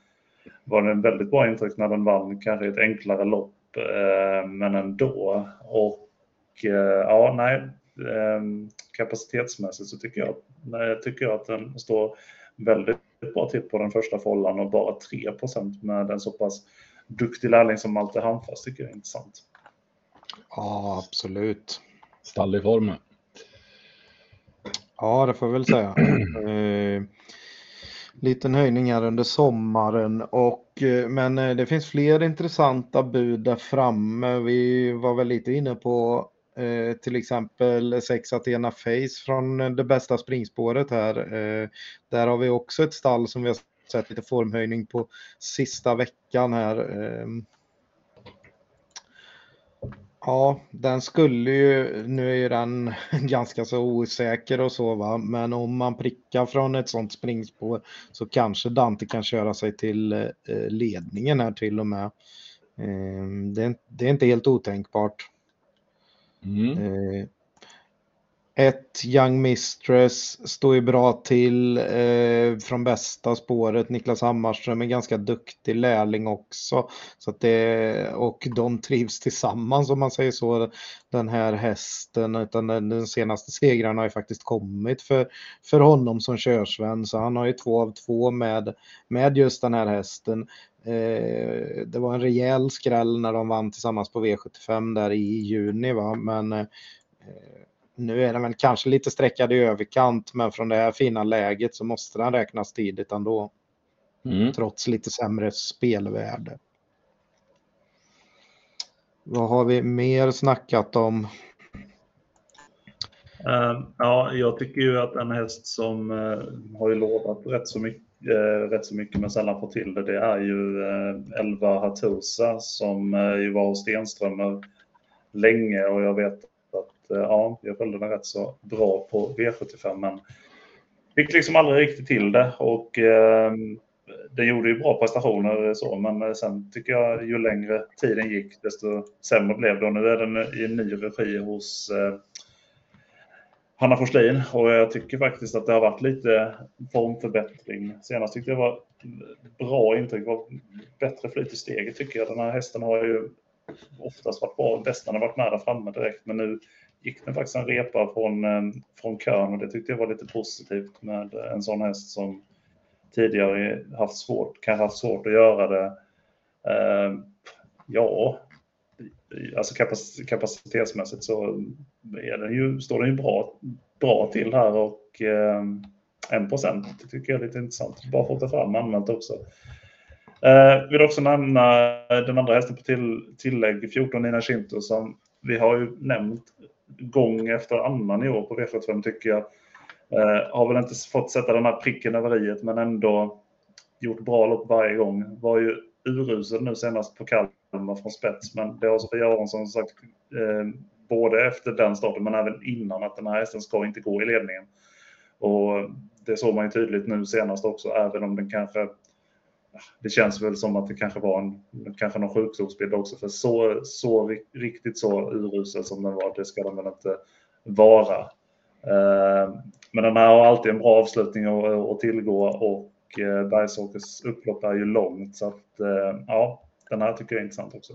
var det en väldigt bra intryck när den vann kanske ett enklare lopp eh, men ändå. Och eh, ja, nej, eh, kapacitetsmässigt så tycker jag, nej, tycker jag att den står väldigt bra till på den första follan och bara 3% med en så pass duktig lärling som Malte Handfast tycker jag är intressant. Ja, absolut. Stall i formen. Ja, det får jag väl säga. [clears throat] eh, liten höjning här under sommaren och eh, men eh, det finns fler intressanta bud där framme. Vi var väl lite inne på Eh, till exempel 6 Athena Face från det bästa springspåret här. Eh, där har vi också ett stall som vi har sett lite formhöjning på sista veckan här. Eh, ja, den skulle ju, nu är ju den [laughs] ganska så osäker och så va, men om man prickar från ett sånt springspår så kanske Dante kan köra sig till eh, ledningen här till och med. Eh, det, är, det är inte helt otänkbart. Mm. Ett Young Mistress står ju bra till eh, från bästa spåret. Niklas Hammarström är ganska duktig lärling också. Så att det, och de trivs tillsammans om man säger så, den här hästen. Utan den, den senaste segraren har ju faktiskt kommit för, för honom som körsvän. Så han har ju två av två med, med just den här hästen. Eh, det var en rejäl skräll när de vann tillsammans på V75 där i juni. Va? Men eh, nu är den väl kanske lite sträckad i överkant, men från det här fina läget så måste den räknas tidigt ändå. Mm. Trots lite sämre spelvärde. Vad har vi mer snackat om? Uh, ja, jag tycker ju att en häst som uh, har ju lovat rätt så mycket eh, rätt så mycket men sällan får till det, det är ju eh, Elva Hatusa som eh, ju var hos Stenströmer länge och jag vet Eh, ja, jag följde den rätt så bra på V75 men fick liksom aldrig riktigt till det och eh, det gjorde ju bra prestationer så, men eh, sen tycker jag ju längre tiden gick desto sämre blev det och nu är den i en ny regi hos eh, Hanna Forslin och jag tycker faktiskt att det har varit lite formförbättring. Senast tyckte jag var bra intryck, var bättre flyt i steget tycker jag. Den här hästen har ju oftast varit bra, bäst när den varit nära framme direkt, men nu gick den faktiskt en repa från, eh, från kön och det tyckte jag var lite positivt med en sån häst som tidigare haft svårt, kanske haft svårt att göra det. Eh, ja, alltså kapacitetsmässigt så är den ju, står den ju bra, bra till här och eh, 1 det tycker jag är lite intressant. Bara fått det fram anmält också. Eh, vill också nämna den andra hästen på till, tillägg, 14 Nina Shinto, som vi har ju nämnt gång efter annan i år på V75 tycker jag. Eh, har väl inte fått sätta den här pricken över i men ändå gjort bra lopp varje gång. Var ju urusel nu senast på Kalmar från spets. Men det har Sofia Aronsson sagt eh, både efter den starten men även innan att den här hästen ska inte gå i ledningen. Och det såg man ju tydligt nu senast också, även om den kanske det känns väl som att det kanske var en, kanske någon sjukdomsbild också, för så, så riktigt så urusel som den var, det ska den väl inte vara. Eh, men den här har alltid en bra avslutning att tillgå och eh, Bergsåkers upplopp är ju långt så att eh, ja, den här tycker jag är intressant också.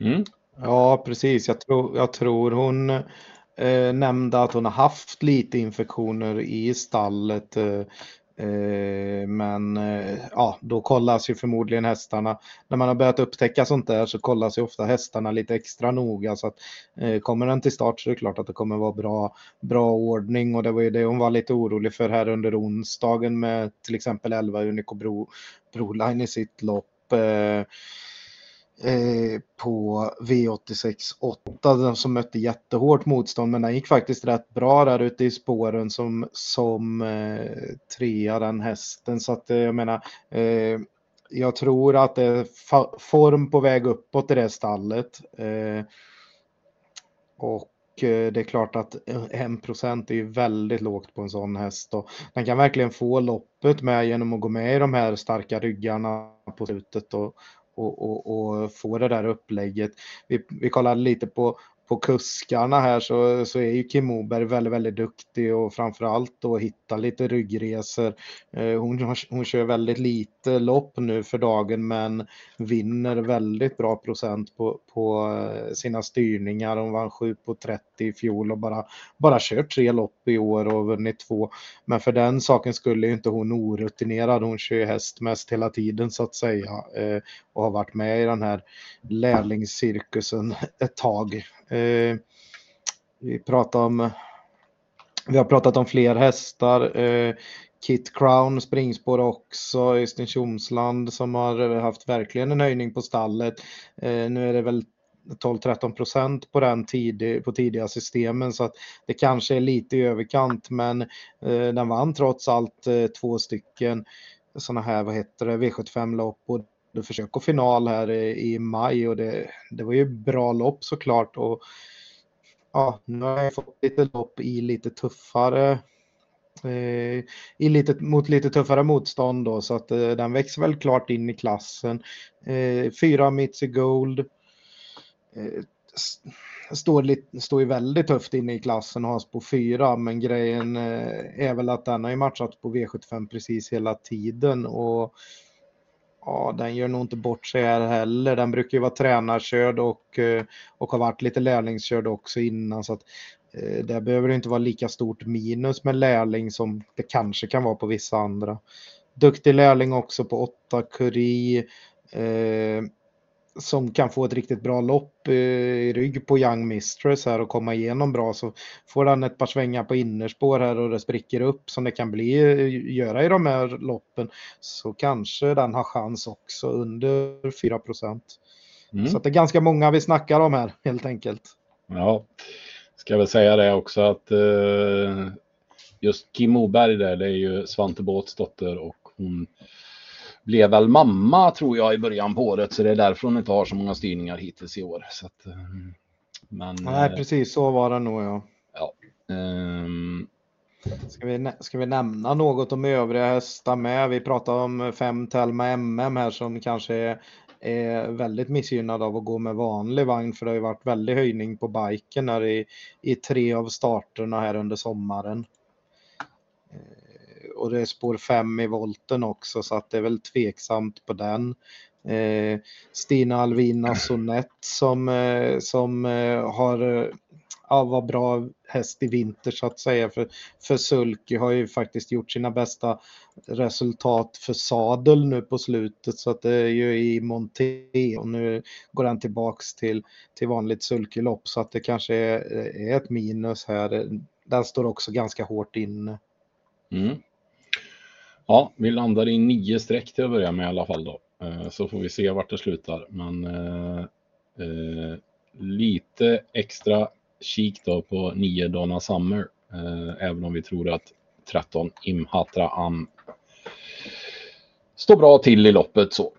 Mm. Ja, precis. Jag tror, jag tror hon eh, nämnde att hon har haft lite infektioner i stallet. Eh, Eh, men eh, ja, då kollas ju förmodligen hästarna. När man har börjat upptäcka sånt där så kollas ju ofta hästarna lite extra noga. Så att, eh, kommer den till start så är det klart att det kommer vara bra, bra ordning. Och det var ju det hon var lite orolig för här under onsdagen med till exempel 11 Unico Bro, Broline i sitt lopp. Eh, Eh, på V86 8 den som mötte jättehårt motstånd men den gick faktiskt rätt bra där ute i spåren som, som eh, trea den hästen så att eh, jag menar eh, jag tror att det är form på väg uppåt i det stallet. Eh, och eh, det är klart att 1% är ju väldigt lågt på en sån häst. Och den kan verkligen få loppet med genom att gå med i de här starka ryggarna på slutet och, och, och, och få det där upplägget. Vi, vi kollade lite på, på kuskarna här så, så är ju Kim Moberg väldigt, väldigt duktig och framförallt då hitta lite ryggresor. Eh, hon, hon kör väldigt lite lopp nu för dagen men vinner väldigt bra procent på, på eh, sina styrningar. Hon vann 7 på 30 i fjol och bara, bara kört tre lopp i år och vunnit två. Men för den saken skulle ju inte hon orutinerad. Hon kör ju häst mest hela tiden så att säga eh, och har varit med i den här lärlingscirkusen ett tag. Eh, vi pratar om vi har pratat om fler hästar. Eh, Kit Crown springspår också, Östen Tjomsland som har haft verkligen en höjning på stallet. Eh, nu är det väl 12-13 procent på den tid, på tidiga systemen så att det kanske är lite i överkant men eh, den vann trots allt eh, två stycken sådana här, vad heter det, V75-lopp och du försök och final här i, maj och det, det var ju bra lopp såklart och ja, nu har jag fått lite lopp i lite tuffare eh, i lite, mot lite tuffare motstånd då så att eh, den växer väl klart in i klassen. Eh, fyra Mitzi Gold eh, står, lite, står ju väldigt tufft inne i klassen och har på fyra men grejen eh, är väl att den har ju matchat på V75 precis hela tiden och Ja, den gör nog inte bort sig här heller. Den brukar ju vara tränarkörd och, eh, och har varit lite lärlingskörd också innan. Så att, eh, det behöver inte vara lika stort minus med lärling som det kanske kan vara på vissa andra. Duktig lärling också på 8 Curie. Eh, som kan få ett riktigt bra lopp i rygg på Young Mistress här och komma igenom bra så får den ett par svängar på innerspår här och det spricker upp som det kan bli göra i de här loppen så kanske den har chans också under 4 mm. Så det är ganska många vi snackar om här helt enkelt. Ja, ska väl säga det också att uh, just Kim Moberg där, det är ju Svante Båths dotter och hon blev väl mamma tror jag i början på året så det är därför hon inte har så många styrningar hittills i år. Så att, eh, men, Nej, eh, precis så var det nog ja. ja um... Ska vi, ska vi nämna något om övriga hästar med? Vi pratar om fem Telma MM här som kanske är, är väldigt missgynnad av att gå med vanlig vagn för det har ju varit väldigt höjning på biken här i, i tre av starterna här under sommaren och det är spår 5 i volten också så att det är väl tveksamt på den. Eh, Stina Alvina Sonett som, eh, som eh, har eh, ja, var bra häst i vinter så att säga. För, för Sulky har ju faktiskt gjort sina bästa resultat för sadel nu på slutet så att det är ju i Monté och nu går han tillbaks till, till vanligt sulkylopp så att det kanske är, är ett minus här. Den står också ganska hårt inne. Mm. Ja, vi landar i nio streck till att börja med i alla fall då. Eh, så får vi se vart det slutar. Men eh, eh, lite extra kik då på nio Donna Summer. Eh, även om vi tror att 13 Imhatra Am står bra till i loppet så.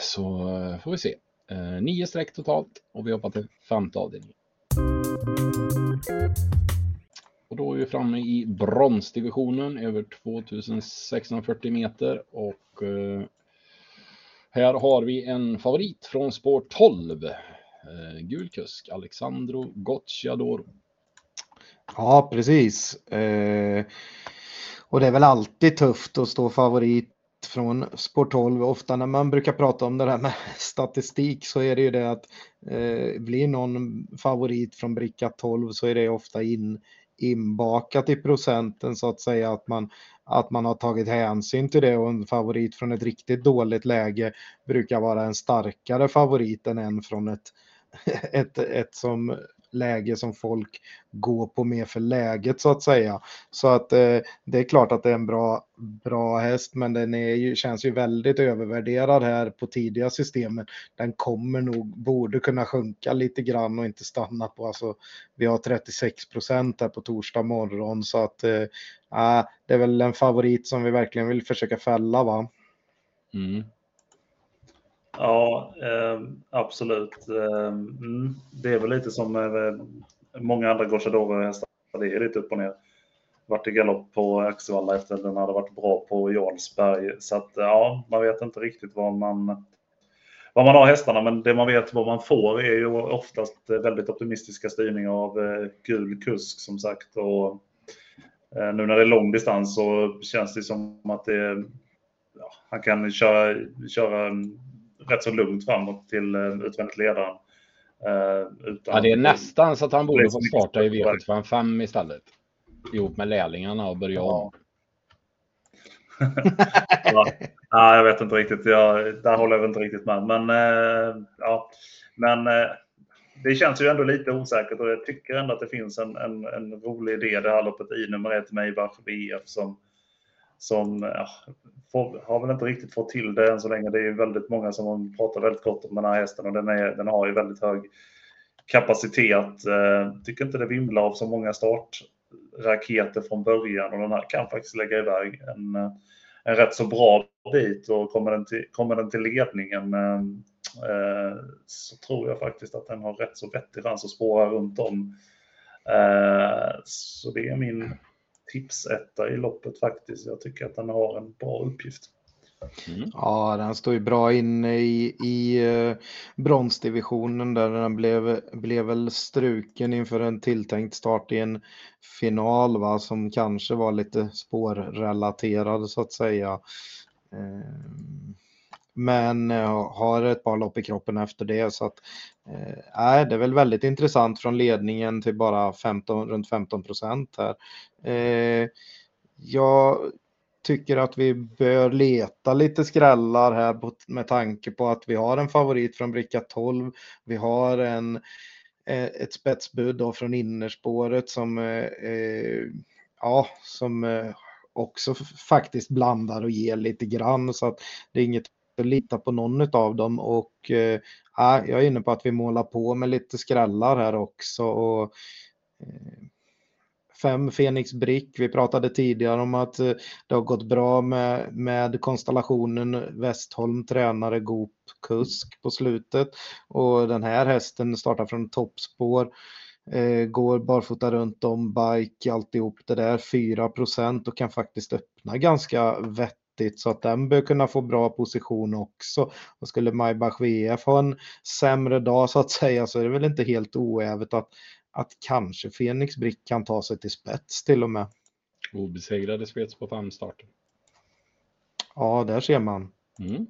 Så eh, får vi se. Eh, nio streck totalt och vi hoppar till femte avdelningen. Och då är vi framme i bronsdivisionen över 2640 meter och eh, här har vi en favorit från spår 12. Eh, gul kusk, Alexandro Gocciador. Ja, precis. Eh, och det är väl alltid tufft att stå favorit från spår 12. Ofta när man brukar prata om det där med statistik så är det ju det att eh, blir någon favorit från bricka 12 så är det ofta in, inbakat i procenten så att säga att man, att man har tagit hänsyn till det. Och en favorit från ett riktigt dåligt läge brukar vara en starkare favorit än en från ett, [laughs] ett, ett som läge som folk går på mer för läget så att säga. Så att eh, det är klart att det är en bra, bra häst men den är ju, känns ju väldigt övervärderad här på tidiga systemen. Den kommer nog, borde kunna sjunka lite grann och inte stanna på, alltså vi har 36 procent här på torsdag morgon så att eh, det är väl en favorit som vi verkligen vill försöka fälla va. Mm. Ja, eh, absolut. Eh, mm, det är väl lite som eh, många andra Gocciadoro-hästar. Det är lite upp och ner. Vart i galopp på Axevalla efter att den hade varit bra på Jarlsberg. Så att ja, man vet inte riktigt vad man, vad man har hästarna, men det man vet vad man får är ju oftast väldigt optimistiska styrningar av eh, gul kusk som sagt. Och, eh, nu när det är lång distans så känns det som att det, ja, han kan köra, köra rätt så lugnt framåt till eh, utvändigt ledaren. Uh, ja, det är nästan så att han borde få starta i V755 istället. Ihop med lärlingarna och börja om. ja, [laughs] ja, jag vet inte riktigt. Jag, där håller jag inte riktigt med. Men, uh, ja, men det känns ju ändå lite osäkert och jag tycker ändå att det finns en, en, en rolig idé det här loppet i nummer ett, Maybach VF, som som ja, får, har väl inte riktigt fått till det än så länge. Det är väldigt många som pratar väldigt gott om den här hästen och den, är, den har ju väldigt hög kapacitet. Eh, tycker inte det vimlar av så många startraketer från början och den här kan faktiskt lägga iväg en, eh, en rätt så bra bit och kommer den till, kommer den till ledningen eh, eh så tror jag faktiskt att den har rätt så vettig chans att spåra runt om. Eh, så det är min tipsetta i loppet faktiskt. Jag tycker att den har en bra uppgift. Mm. Ja, den står ju bra inne i, i uh, bronsdivisionen där den blev, blev väl struken inför en tilltänkt start i en final va, som kanske var lite spårrelaterad så att säga. Uh, men eh, har ett par lopp i kroppen efter det så att eh, det är väl väldigt intressant från ledningen till bara 15, runt 15 procent här. Eh, jag tycker att vi bör leta lite skrällar här med tanke på att vi har en favorit från bricka 12. Vi har en, eh, ett spetsbud då från innerspåret som, eh, eh ja, som eh, också faktiskt blandar och ger lite grann så att det är inget att lita på någon av dem och äh, jag är inne på att vi målar på med lite skrällar här också. Och, äh, fem Fenix Brick. Vi pratade tidigare om att eh, det har gått bra med, med konstellationen Westholm tränare Goop kusk på slutet och den här hästen startar från toppspår. Eh, går barfota runt om, bike, alltihop det där, 4% och kan faktiskt öppna ganska vettigt så att den bör kunna få bra position också. Och skulle Maybach VF ha en sämre dag så att säga så är det väl inte helt oävet att att kanske Fenix Brick kan ta sig till spets till och med. Obesegrade spets på femstarten. Ja, där ser man. Mm.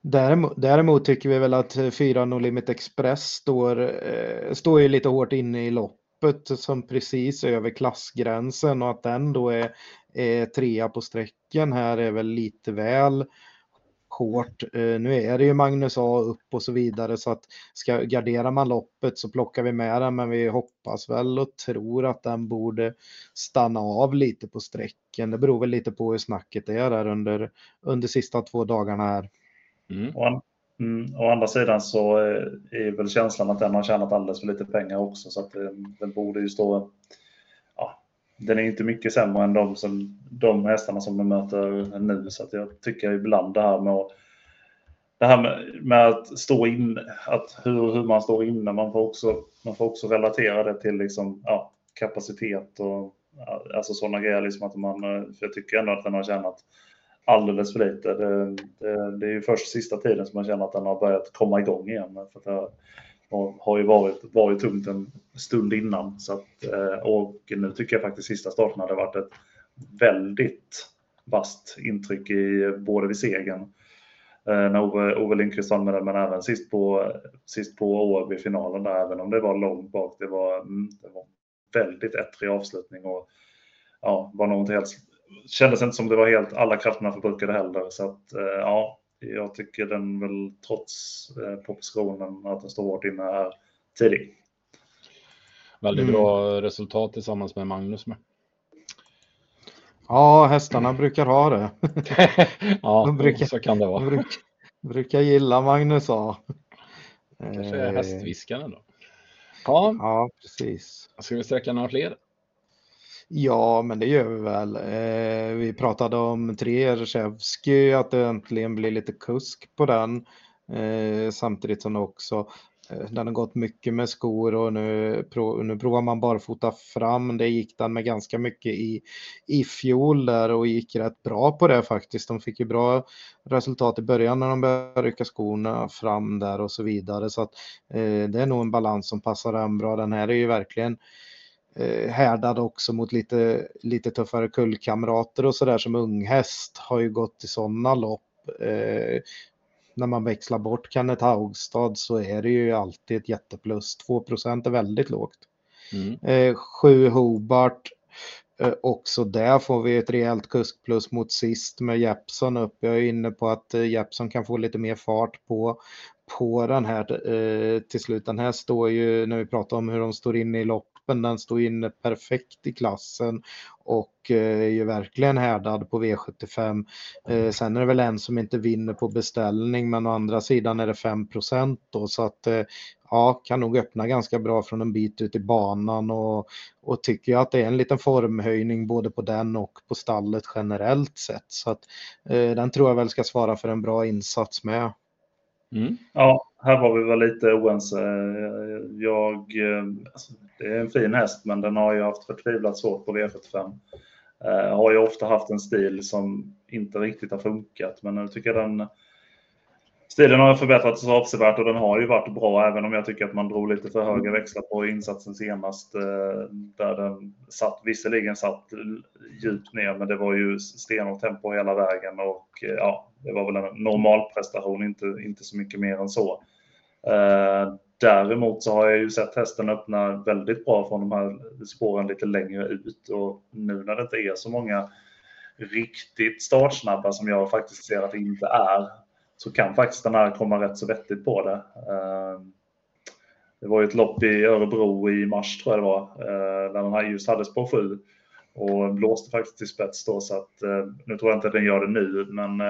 Däremot, däremot, tycker vi väl att 4 No Limit Express står, eh, står ju lite hårt inne i loppet som precis över klassgränsen och att den då är, är trea på sträcken här är väl lite väl hårt. Eh, nu är det ju Magnus A upp och så vidare så att ska, garderar man loppet så plockar vi med den men vi hoppas väl och tror att den borde stanna av lite på sträcken. Det beror väl lite på hur snacket är där under, under sista två dagarna här. Mm mm, å andra sidan så eh, är väl känslan att den har tjänat alldeles för lite pengar också så att eh, den, borde ju stå ja, den är inte mycket sämre än de, som, de hästarna som de möter nu. Så att jag tycker ibland det här med att, det här med, med att stå in, att hur, hur man står inne, man får också, man får också relatera det till liksom, ja, kapacitet och alltså sådana grejer. Liksom att man, eh, för jag tycker ändå att den har tjänat alldeles för lite. Det, det, det är ju först sista tiden som man känner att den har börjat komma igång igen. För det, har, har ju varit, varit tungt en stund innan. Så att, eh, och nu tycker jag faktiskt sista starten hade varit ett väldigt vast intryck i, både vid segern eh, när Ove, Ove Lindqvist vann med den, men även sist på, sist på Årby-finalen där, även om det var långt bak. Det var, mm, det var väldigt ettrig avslutning och ja, var nog inte helt, kändes inte som det var helt alla krafterna förbrukade heller. Så att ja, jag tycker den väl trots propositionen att den står hårt inne är tidig. Väldigt mm. bra resultat tillsammans med Magnus med. Ja, hästarna brukar ha det. [laughs] ja, brukar, så kan det vara. Brukar, brukar gilla Magnus A. Kanske är hästviskaren då. Ja, ja, precis. Ska vi sträcka några fler? Ja, men det gör vi väl. Eh, vi pratade om tre att det äntligen blir lite kusk på den. Eh, samtidigt som också Eh, den har gått mycket med skor och nu, nu provar man barfota fram. Det gick den med ganska mycket i, i fjol där och gick rätt bra på det faktiskt. De fick ju bra resultat i början när de började rycka skorna fram där och så vidare. Så att, eh, det är nog en balans som passar den bra. Den här är ju verkligen eh, härdad också mot lite, lite tuffare kullkamrater och sådär som unghäst har ju gått i sådana lopp. Eh, när man växlar bort Kenneth Haugstad så är det ju alltid ett jätteplus. 2% är väldigt lågt. Mm. Eh, 7 Hobart, eh, också där får vi ett rejält kuskplus mot sist med Jeppson upp. Jag är inne på att eh, Jeppson kan få lite mer fart på, på den här eh, till slut. Den här står ju, när vi pratar om hur de står inne i lopp kroppen. Den står inne perfekt i klassen och eh, är ju verkligen härdad på V75. Eh, sen är det väl en som inte vinner på beställning men å andra sidan är det 5 då så att eh, ja, kan nog öppna ganska bra från en bit ut i banan och, och tycker jag att det är en liten formhöjning både på den och på stallet generellt sett. Så att den tror jag väl ska svara för en bra insats med. Mm. Ja, här var vi väl lite oense. Jag, eh, alltså, det är en fin häst, men den har ju haft förtvivlat svårt på V75. Eh, har ju ofta haft en stil som inte riktigt har funkat, men nu tycker jag den Stilen har förbättrats avsevärt och den har ju varit bra, även om jag tycker att man drog lite för höga växlar på insatsen senast. Eh, där den satt, visserligen satt djupt ner, men det var ju stenhårt tempo hela vägen och eh, ja, det var väl en normal prestation, inte, inte så mycket mer än så. Eh, däremot så har jag ju sett hästen öppna väldigt bra från de här spåren lite längre ut och nu när det inte är så många riktigt startsnabba som jag faktiskt ser att det inte är så kan faktiskt den här komma rätt så vettigt på det. Eh, det var ju ett lopp i Örebro i mars tror jag det var, eh, där den här just hade spår 7 och blåste faktiskt till spets då så att nu tror jag inte att den gör det nu men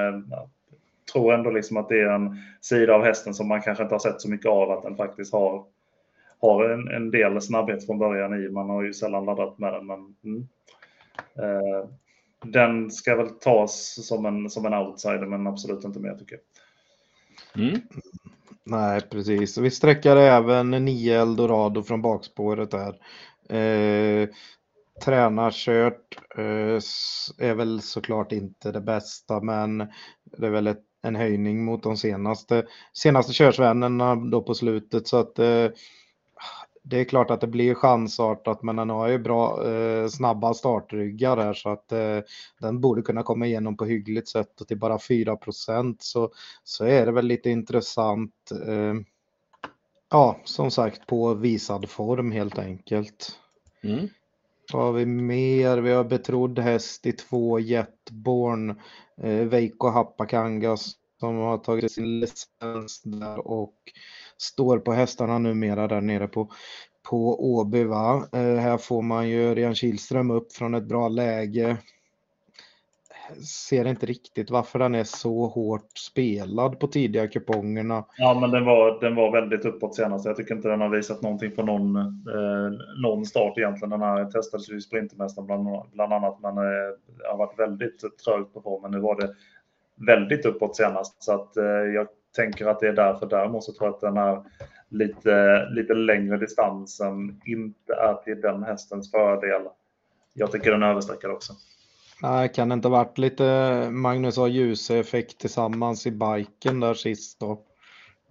tror ändå liksom att det är en sida av hästen som man kanske inte har sett så mycket av, att den faktiskt har, har en, en del snabbhet från början i. Man har ju sällan laddat med den. Men, mm. eh, den ska väl tas som en, som en outsider, men absolut inte mer tycker jag. Mm. Nej, precis. Vi sträcker även nio Eldorado från bakspåret där. Eh, tränarkört eh, är väl såklart inte det bästa, men det är väl ett en höjning mot de senaste, senaste körsvännerna då på slutet. Så att eh, det är klart att det blir chansartat, men den har ju bra eh, snabba startryggar här så att eh, den borde kunna komma igenom på hyggligt sätt och till bara 4 så, så är det väl lite intressant. Eh, ja, som sagt på visad form helt enkelt. Mm. Vad har vi mer? Vi har betrodd häst i två Jetborn. Eh, Veikko Happakangas som har tagit sin licens där och står på hästarna numera där nere på, på Åby. Va? Eh, här får man ju Örjan Kihlström upp från ett bra läge ser inte riktigt varför den är så hårt spelad på tidiga kupongerna. Ja, men den var, den var väldigt uppåt senast. Jag tycker inte den har visat någonting på någon, eh, någon start egentligen. Den här testades ju i Sprintermästaren bland, bland annat, men eh, har varit väldigt trögt på formen. Nu var det väldigt uppåt senast, så att eh, jag tänker att det är därför. Däremot så tror jag att den här lite, lite längre distansen inte är till den hästens fördel. Jag tycker den är överstreckad också. Nej, kan det inte varit lite Magnus och Ljuse-effekt tillsammans i biken där sist då?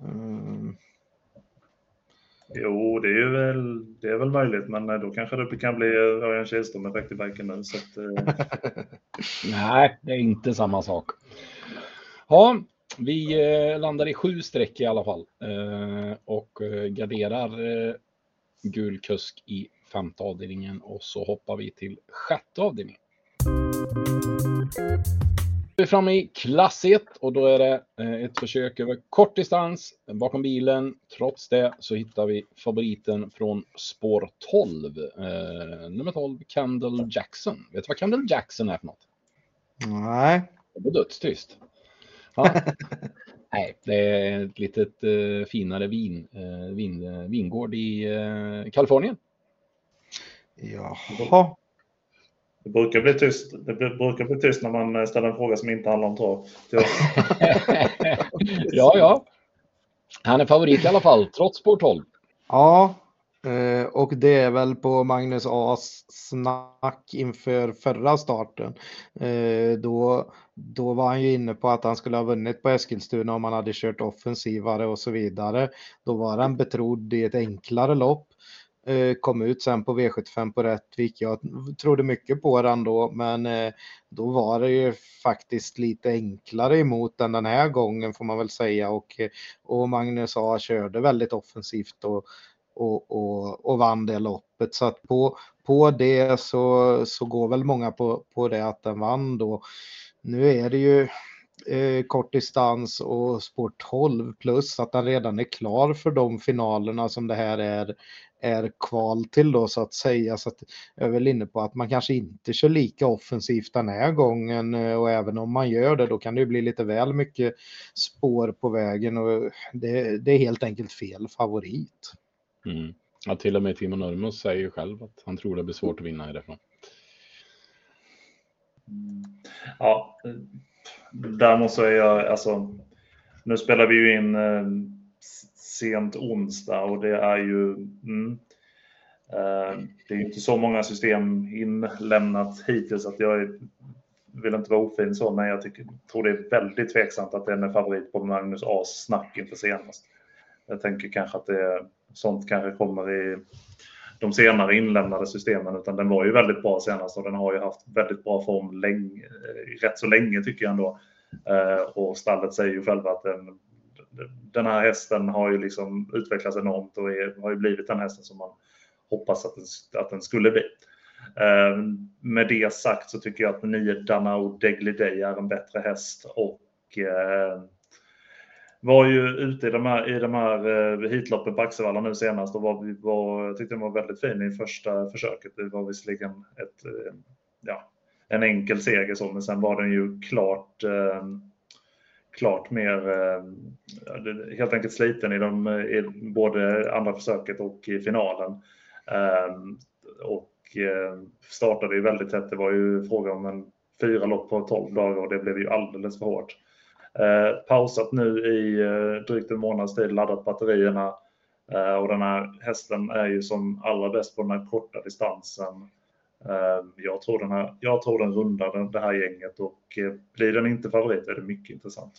Mm. Jo, det är väl, det är väl möjligt, men då kanske det kan bli Örjan Kihlström-effekt i bänken nu. Så att, eh... [laughs] Nej, det är inte samma sak. Ja, vi eh, landar i sju streck i alla fall eh, och eh, garderar gul kusk i femte avdelningen och så hoppar vi till sjätte avdelningen. Vi är framme i klass 1 och då är det ett försök över kort distans bakom bilen. Trots det så hittar vi favoriten från spår 12. Eh, nummer 12, Kendall Jackson. Vet du vad Kendall Jackson är för något? Nej. Det var dödstyst. Ja. [laughs] Nej, det är ett litet uh, finare vin, vin, vingård i Kalifornien. Jaha. Det brukar bli tyst. Det brukar bli tyst när man ställer en fråga som inte handlar om trav. [laughs] ja, ja. Han är favorit i alla fall, trots spår 12. Ja, Eh, och det är väl på Magnus A's snack inför förra starten. Eh, då, då var han ju inne på att han skulle ha vunnit på Eskilstuna om han hade kört offensivare och så vidare. Då var han betrodd i ett enklare lopp. Eh, kom ut sen på V75 på Rättvik. Jag trodde mycket på den då, men eh, då var det ju faktiskt lite enklare emot den den här gången får man väl säga. Och, eh, och Magnus A körde väldigt offensivt och och, och, och vann det loppet. Så att på, på det så, så går väl många på, på det att den vann då. Nu är det ju eh, kort distans och spår 12 plus att den redan är klar för de finalerna som det här är, är kval till då så att säga. Så att jag är väl inne på att man kanske inte kör lika offensivt den här gången eh, och även om man gör det då kan det bli lite väl mycket spår på vägen och det, det är helt enkelt fel favorit. Mm. Ja, till och med Timo Nurmos säger ju själv att han tror det blir svårt att vinna härifrån. Ja, där måste jag, alltså, nu spelar vi ju in eh, sent onsdag och det är ju, mm, eh, det är inte så många system inlämnat hittills att jag är, vill inte vara ofin så, men jag tycker, tror det är väldigt tveksamt att den är favorit på Magnus A's snack inför senast. Jag tänker kanske att det är sånt kanske kommer i de senare inlämnade systemen, utan den var ju väldigt bra senast och den har ju haft väldigt bra form länge, rätt så länge tycker jag ändå. Eh, och stallet säger ju själva att den, den här hästen har ju liksom utvecklats enormt och är, har ju blivit den hästen som man hoppas att den, att den skulle bli. Eh, med det sagt så tycker jag att nio Danao Degly Day är en bättre häst och ehm, var ju ute i de här, i de här eh, heatloppen på Axevalla nu senast och var, var, tyckte den var väldigt fin i första försöket. Det var visserligen ett, eh, ja, en enkel seger så, men sen var den ju klart, eh, klart mer, eh, helt enkelt sliten i, de, i både andra försöket och i finalen. Ehm, och ehm, startade ju väldigt tätt. Det var ju fråga om en fyra lopp på 12 dagar och det blev ju alldeles för hårt. Eh, pausat nu i eh, drygt en månads tid, laddat batterierna eh, och den här hästen är ju som allra bäst på den här korta distansen. Ehm, jag tror den, här, jag tror den rundar det här gänget och eh, blir den inte favorit är det mycket intressant.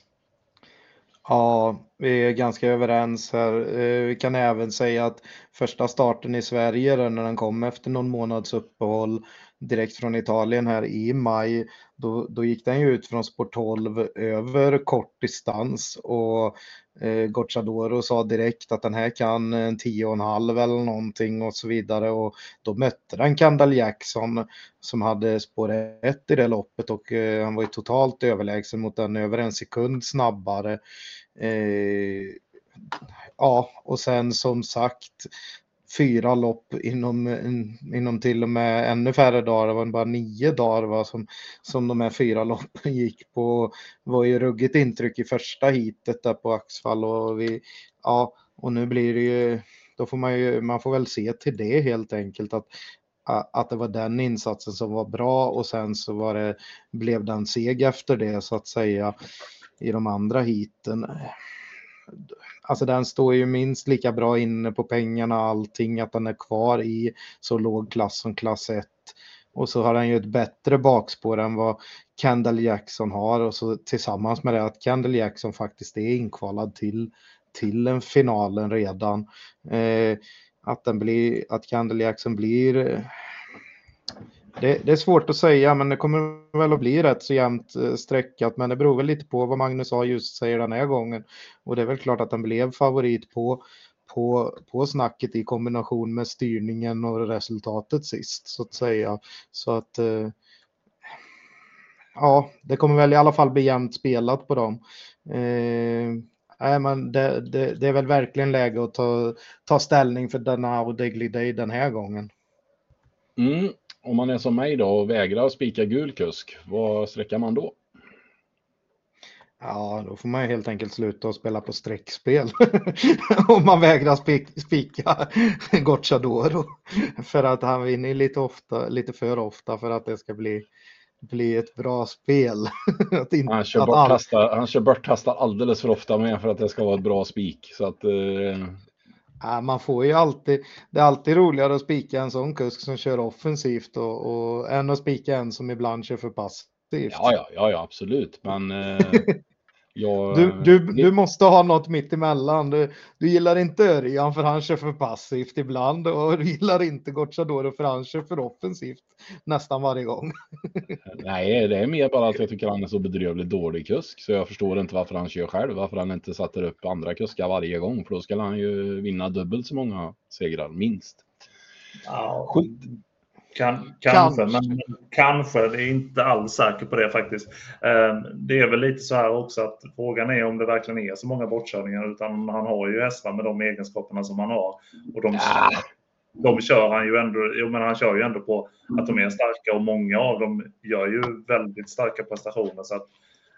Ja, vi är ganska överens här. Eh, vi kan även säga att första starten i Sverige när den kom efter någon månads uppehåll direkt från Italien här i maj. Då, då gick den ju ut från sport 12 över kort distans och eh, Gocciadoro sa direkt att den här kan en 10,5 eller någonting och så vidare och då mötte den Kandal Jackson som hade spår 1 i det loppet och eh, han var ju totalt överlägsen mot den över en sekund snabbare. Eh, ja, och sen som sagt fyra lopp inom, inom till och med ännu färre dagar, det var bara nio dagar va, som, som de här fyra loppen gick på. Det var ju ruggigt intryck i första hitet där på Axfall och vi, ja, och nu blir det ju, då får man ju, man får väl se till det helt enkelt att att det var den insatsen som var bra och sen så var det, blev den seg efter det så att säga i de andra hiten alltså den står ju minst lika bra inne på pengarna och allting, att den är kvar i så låg klass som klass 1. Och så har den ju ett bättre bakspår än vad Kendall Jackson har och så tillsammans med det att Kendall Jackson faktiskt är inkvalad till, till en finalen redan. Eh, att, den blir, att Candle Jackson blir det, det, är svårt att säga, men det kommer väl att bli rätt så jämnt eh, sträckat. Men det beror väl lite på vad Magnus A just säger den här gången. Och det är väl klart att den blev favorit på, på, på snacket i kombination med styrningen och resultatet sist, så att säga. Så att eh, ja, det kommer väl i alla fall bli jämnt spelat på dem. Eh, nej, men det, det, det, är väl verkligen läge att ta, ta ställning för denna och Degley Day den här gången. Mm, om man är som mig då och vägrar spika gul kusk, vad sträcker man då? Ja, då får man ju helt enkelt sluta och spela på streckspel. [laughs] om man vägrar spika [laughs] Gocciadoro. för att han vinner lite, ofta, lite för ofta för att det ska bli, bli ett bra spel. [laughs] inte, han, kör bortkastar, all... han kör bortkastar alldeles för ofta med för att det ska vara ett bra spik. Så att, eh... Ja, man får ju alltid, det är alltid roligare att spika en sån kusk som kör offensivt och, och än att spika en som ibland kör för passivt. Ja, ja, ja, ja absolut. Men eh, [laughs] Jag, du, du, du måste ha något mitt emellan. Du, du gillar inte Örjan för han kör för passivt ibland och du gillar inte Gocciadoro för han kör för offensivt nästan varje gång. [laughs] Nej, det är mer bara att jag tycker han är så bedrövligt dålig kusk så jag förstår inte varför han kör själv, varför han inte sätter upp andra kuskar varje gång för då ska han ju vinna dubbelt så många segrar, minst. Ja, kan, kanske, kanske, men kanske. Det är inte alls säker på det faktiskt. Ehm, det är väl lite så här också att frågan är om det verkligen är så många bortkörningar utan han har ju hästar med de egenskaperna som han har. Och de, ja. de kör han ju ändå, jag menar, han kör ju ändå på att de är starka och många av dem gör ju väldigt starka prestationer. Så att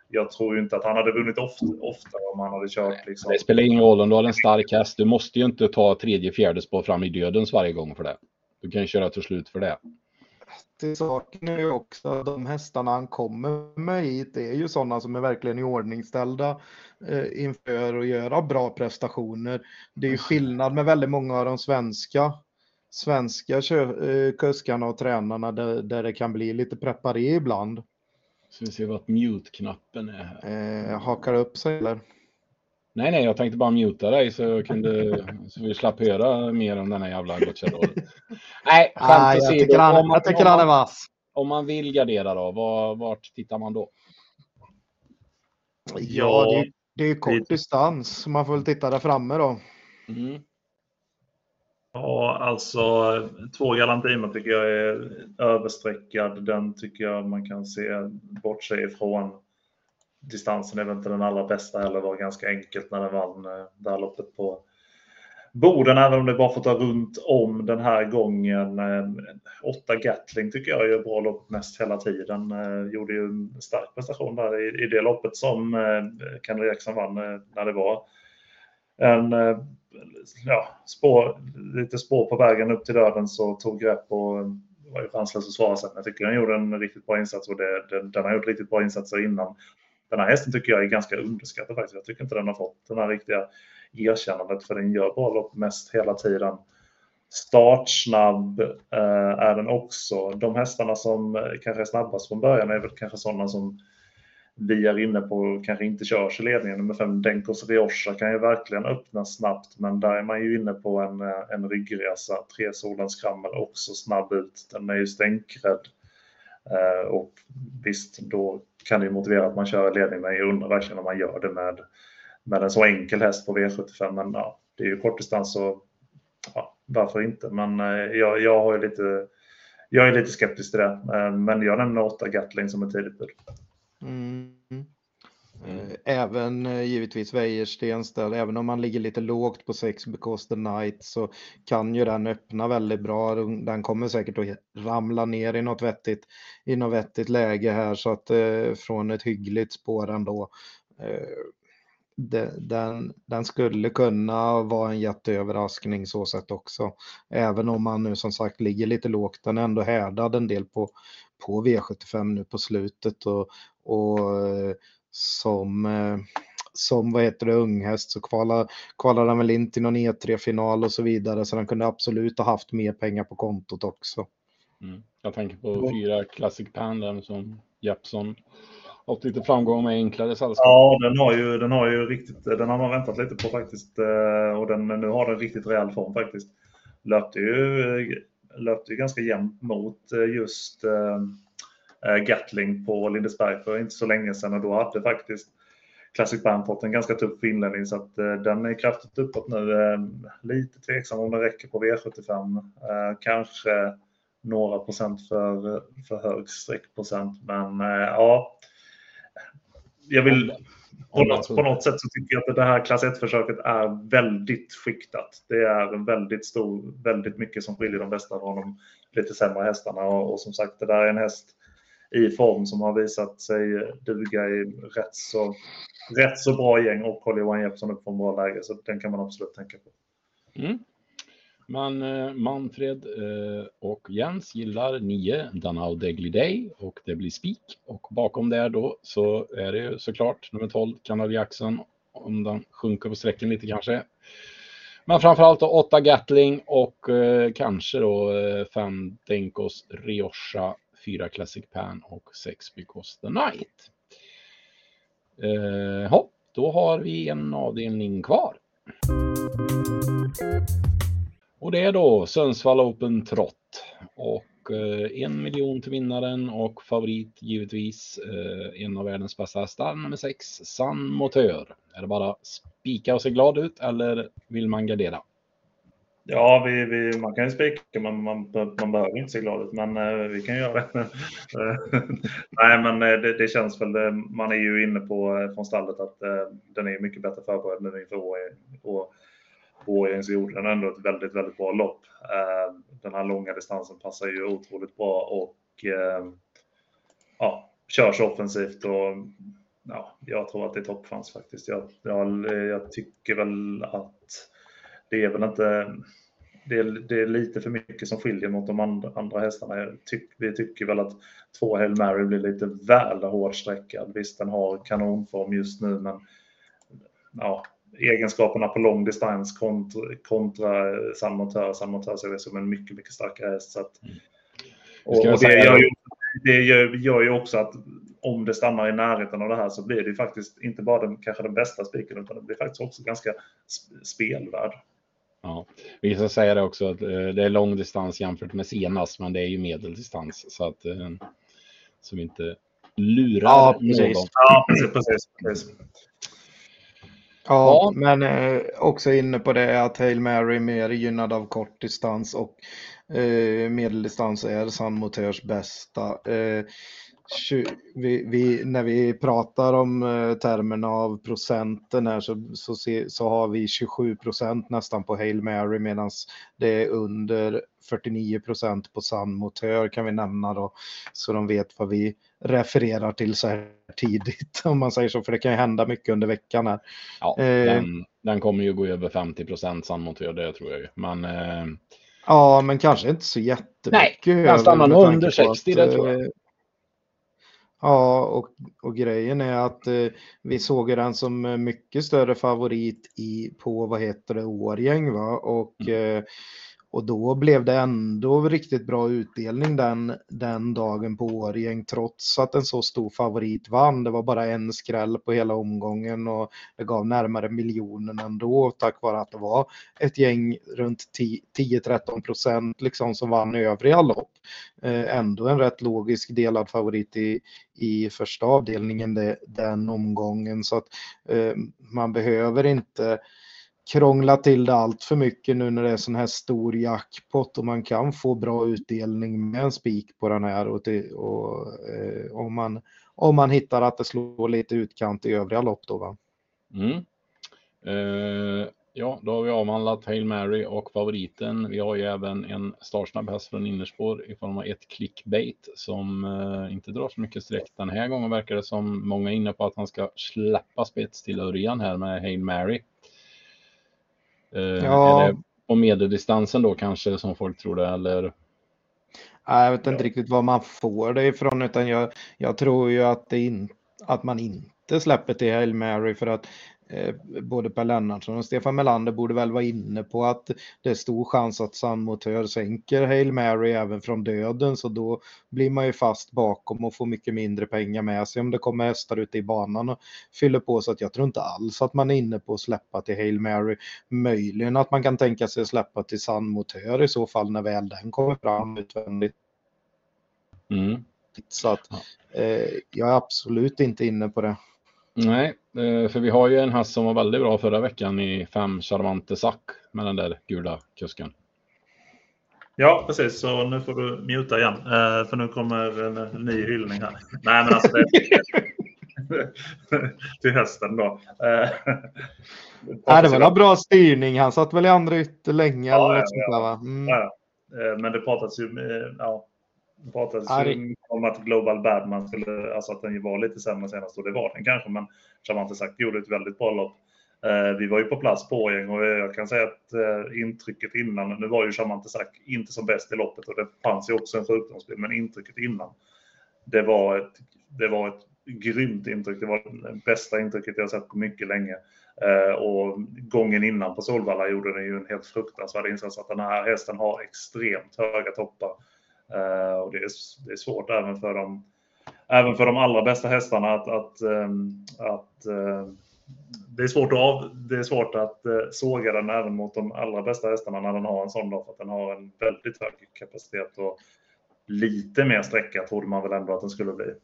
jag tror ju inte att han hade vunnit ofta, ofta om han hade kört. Liksom. Det spelar ingen roll om du har en stark häst. Du måste ju inte ta tredje, fjärde spår fram i dödens varje gång för det. Du kan köra till slut för det. Till saken är ju också de hästarna han kommer med hit är ju sådana som är verkligen iordningställda eh, inför att göra bra prestationer. Det är ju skillnad med väldigt många av de svenska svenska eh, kuskarna och tränarna där, där det kan bli lite preparé ibland. Så vi ser vad mute-knappen är här. Eh, hakar upp sig eller? Nej, nej, jag tänkte bara muta dig så, jag kunde, så vi slapp höra mer om den här jävla Gucciador. nej, [laughs] ah, jag, tycker han, man, jag tycker han är vass. Om man vill gardera då, var, vart tittar man då? Ja, det, det är kort distans. Man får väl titta där framme då. Mm. Ja, alltså två Galantima tycker jag är överstreckad. Den tycker jag man kan se bort sig ifrån distansen är väl inte den allra bästa heller. Det var ganska enkelt när den vann eh, det här loppet på Boden, även om det bara får ta runt om den här gången. Eh, åtta Gatling tycker jag gör bra lopp mest hela tiden. Eh, gjorde ju en stark prestation där i, det loppet som Kennedy Jackson vann när det var en ja, spår, lite spår på vägen upp till döden så tog grepp och var ju chanslös att svara sen. Jag tycker han gjorde en riktigt bra insats och det, den, den har gjort riktigt bra insatser innan den här hästen tycker jag är ganska underskattad faktiskt. Jag tycker inte den har fått den här riktiga erkännandet för den gör bra lopp mest hela tiden. Startsnabb eh, är den också. De hästarna som eh, kanske är snabbast från början är väl kanske sådana som vi är inne på kanske inte körs i ledningen. Nummer fem, Denkos Rioja kan ju verkligen öppna snabbt, men där är man ju inne på en, eh, en ryggresa. Tre Solens Krammel också snabb ut. Den är ju stänkrädd. Eh, och visst, då kan det motivera att man kör ledning, men jag undrar verkligen om man gör det med, med en så enkel häst på V75. Men ja, det är ju kortdistans så ja, varför inte? Men eh, jag, jag, har lite, jag är lite skeptisk till det. Eh, men jag nämner åtta Gatling som ett tidigt bud. Mm. Mm. Eh, även eh, givetvis Wäjerstens där, även om man ligger lite lågt på 6 Because the Night så kan ju den öppna väldigt bra. Den kommer säkert att ramla ner i något vettigt, i något vettigt läge här så att eh, från ett hyggligt spår ändå. Eh, den, den skulle kunna vara en jätteöverraskning så sett också. Även om man nu som sagt ligger lite lågt. Den är ändå härdad en del på, på V75 nu på slutet och, och eh, som, eh, som vad heter det, unghäst så kvalade, kvalade han väl in till någon E3-final och så vidare så han kunde absolut ha haft mer pengar på kontot också. Mm. Jag tänker på fyra Classic Pandan som Jeppson fått lite framgång med enklare sällskap. Ja, den har ju, den har ju riktigt, den har man väntat lite på faktiskt. Och den, nu har den riktigt rejäl form faktiskt. Löpte ju, löpte ju ganska jämnt mot just Gatling på Lindesberg för inte så länge sedan och då hade faktiskt Classic Band fått en ganska tuff inledning så att eh, den är kraftigt uppåt nu. Eh, lite tveksam om den räcker på V75. Eh, kanske några procent för, för hög streckprocent men ja. Jag vill på något, på något sätt så tycker jag att det här klass 1-försöket är väldigt skiktat. Det är väldigt stor, väldigt mycket som skiljer de bästa från de lite sämre hästarna och, och som sagt det där är en häst i form som har visat sig duga i rätt så, rätt så bra gäng och håller Johan Jeppsson upp på en bra läge. Så den kan man absolut tänka på. Mm. Men eh, Manfred eh, och Jens gillar 9 Danao Degly Day och det blir spik. Och bakom där då så är det ju såklart nummer 12 Kanadiaxen, Jackson om den sjunker på sträckan lite kanske. Men framförallt då 8 Gatling och eh, kanske då 5 eh, Denkos Rioja 4 Classic Pan och 6 Because the Night. Eh, hopp, då har vi en avdelning kvar. Och det är då Sundsvall Open Trot. Och eh, en miljon till vinnaren och favorit givetvis eh, en av världens bästa hästar, nummer 6, San Motör. Är det bara spika och se glad ut eller vill man gardera? Ja, vi, vi, man kan ju spika, man, man, man behöver inte se glad ut, men eh, vi kan göra det. [laughs] Nej, men eh, det, det, känns väl, det, man är ju inne på eh, från stallet att den är mycket bättre förberedd nu inför Årjäng så gjorde den ändå ett väldigt, väldigt bra lopp. den här långa distansen passar ju otroligt bra och ja, körs offensivt och ja, jag tror att det är toppchans faktiskt. Jag, jag, jag tycker väl att det är väl inte... Det är, det är, lite för mycket som skiljer mot de andra, andra hästarna. Tyck, vi tycker väl att två Hail Mary blir lite väl hårt sträckad. Visst, den har kanonform just nu, men ja, egenskaperna på lång distans kontra, kontra San Montör. San Montör ser vi som en mycket, mycket starkare häst. Så att, mm. och, och det, gör ju, det gör, gör, ju också att om det stannar i närheten av det här så blir det ju faktiskt inte bara den, kanske den bästa spiken utan det blir faktiskt också ganska spelvärd. Ja. Vissa säger det också att eh, det är lång distans jämfört med senast, men det är ju medeldistans. Så att eh, som inte lurar ja, precis. någon. Ja, precis. precis. Ja, ja, men eh, också inne på det att Hail Mary är mer gynnad av kort distans och eh, medeldistans är San Motörs bästa. Eh, vi, vi, när vi pratar om eh, termerna av procenten här så, så, se, så har vi 27 procent nästan på Hail Mary medan det är under 49 procent på San Motör kan vi nämna då så de vet vad vi refererar till så här tidigt [laughs] om man säger så för det kan ju hända mycket under veckan här. Ja, eh, den, den, kommer ju gå över 50 procent San Motör det tror jag ju men eh... Ja, men kanske inte så jättemycket. Nej, den stannar nog under 60 att, det tror jag. Eh, Ja, och, och grejen är att eh, vi såg den som mycket större favorit i, på, vad heter det, Årgäng va? Och mm. eh, och då blev det ändå riktigt bra utdelning den, den dagen på Årjäng trots att en så stor favorit vann. Det var bara en skräll på hela omgången och det gav närmare miljonen ändå tack vare att det var ett gäng runt 10-13 procent liksom som vann övriga lopp. Eh, ändå en rätt logisk delad favorit i, i första avdelningen det, den omgången så att eh, man behöver inte krångla till det allt för mycket nu när det är sån här stor jackpot och man kan få bra utdelning med en spik på den här och, till, och eh, om, man, om man hittar att det slår lite utkant i övriga lopp då va. Mm. Eh, ja, då har vi avhandlat Hail Mary och favoriten. Vi har ju även en startsnabb häst från innerspår i form av ett clickbait som eh, inte drar så mycket streck den här gången verkar det som många är inne på att han ska släppa spets till Örjan här med Hail Mary. Eh, ja. Är det på medeldistansen då kanske som folk tror det eller? Jag vet inte riktigt var man får det ifrån utan jag, jag tror ju att, in, att man inte släpper till Hail Mary för att både Per Lennartsson och Stefan Melander borde väl vara inne på att det är stor chans att San Motör sänker Hail Mary även från döden så då blir man ju fast bakom och får mycket mindre pengar med sig om det kommer hästar ute i banan och fyller på så att jag tror inte alls att man är inne på att släppa till Hail Mary. Möjligen att man kan tänka sig att släppa till San Motör i så fall när väl den kommer fram utvändigt. Mm. Så att eh, jag är absolut inte inne på det. Nej, eh, för vi har ju en häst som var väldigt bra förra veckan i fem Charmante Sack med den där gula kusken. Ja, precis. Så nu får du muta igen. Eh, för nu kommer en ny hyllning här. Nej, men alltså det... [laughs] till hästen då. Eh, Nej, det var en bra styrning. Han satt väl i andra ytter länge. Ja, eller något ja, sånt där, va? Mm. ja. Men det pratas ju ja, det pratades ju om att Global Badman skulle, alltså att den var lite sämre senast och det var den kanske, men Charmante sagt gjorde ett väldigt bra lopp. Eh, vi var ju på plats på Årjäng och jag kan säga att eh, intrycket innan, nu var ju Charmante sagt inte som bäst i loppet och det fanns ju också en sjukdomsbild, men intrycket innan, det var ett, det var ett grymt intryck. Det var det bästa intrycket jag sett på mycket länge. Eh, och gången innan på Solvalla gjorde den ju en helt fruktansvärd insats. Att den här hästen har extremt höga toppar. Eh, och det är, det är svårt även för de, även för de allra bästa hästarna att, att, ehm, att eh, det är svårt att, av, det är svårt att eh, såga den även mot de allra bästa hästarna när den har en sån dag för att den har en väldigt hög kapacitet och lite mer sträcka trodde man väl ändå att den skulle bli.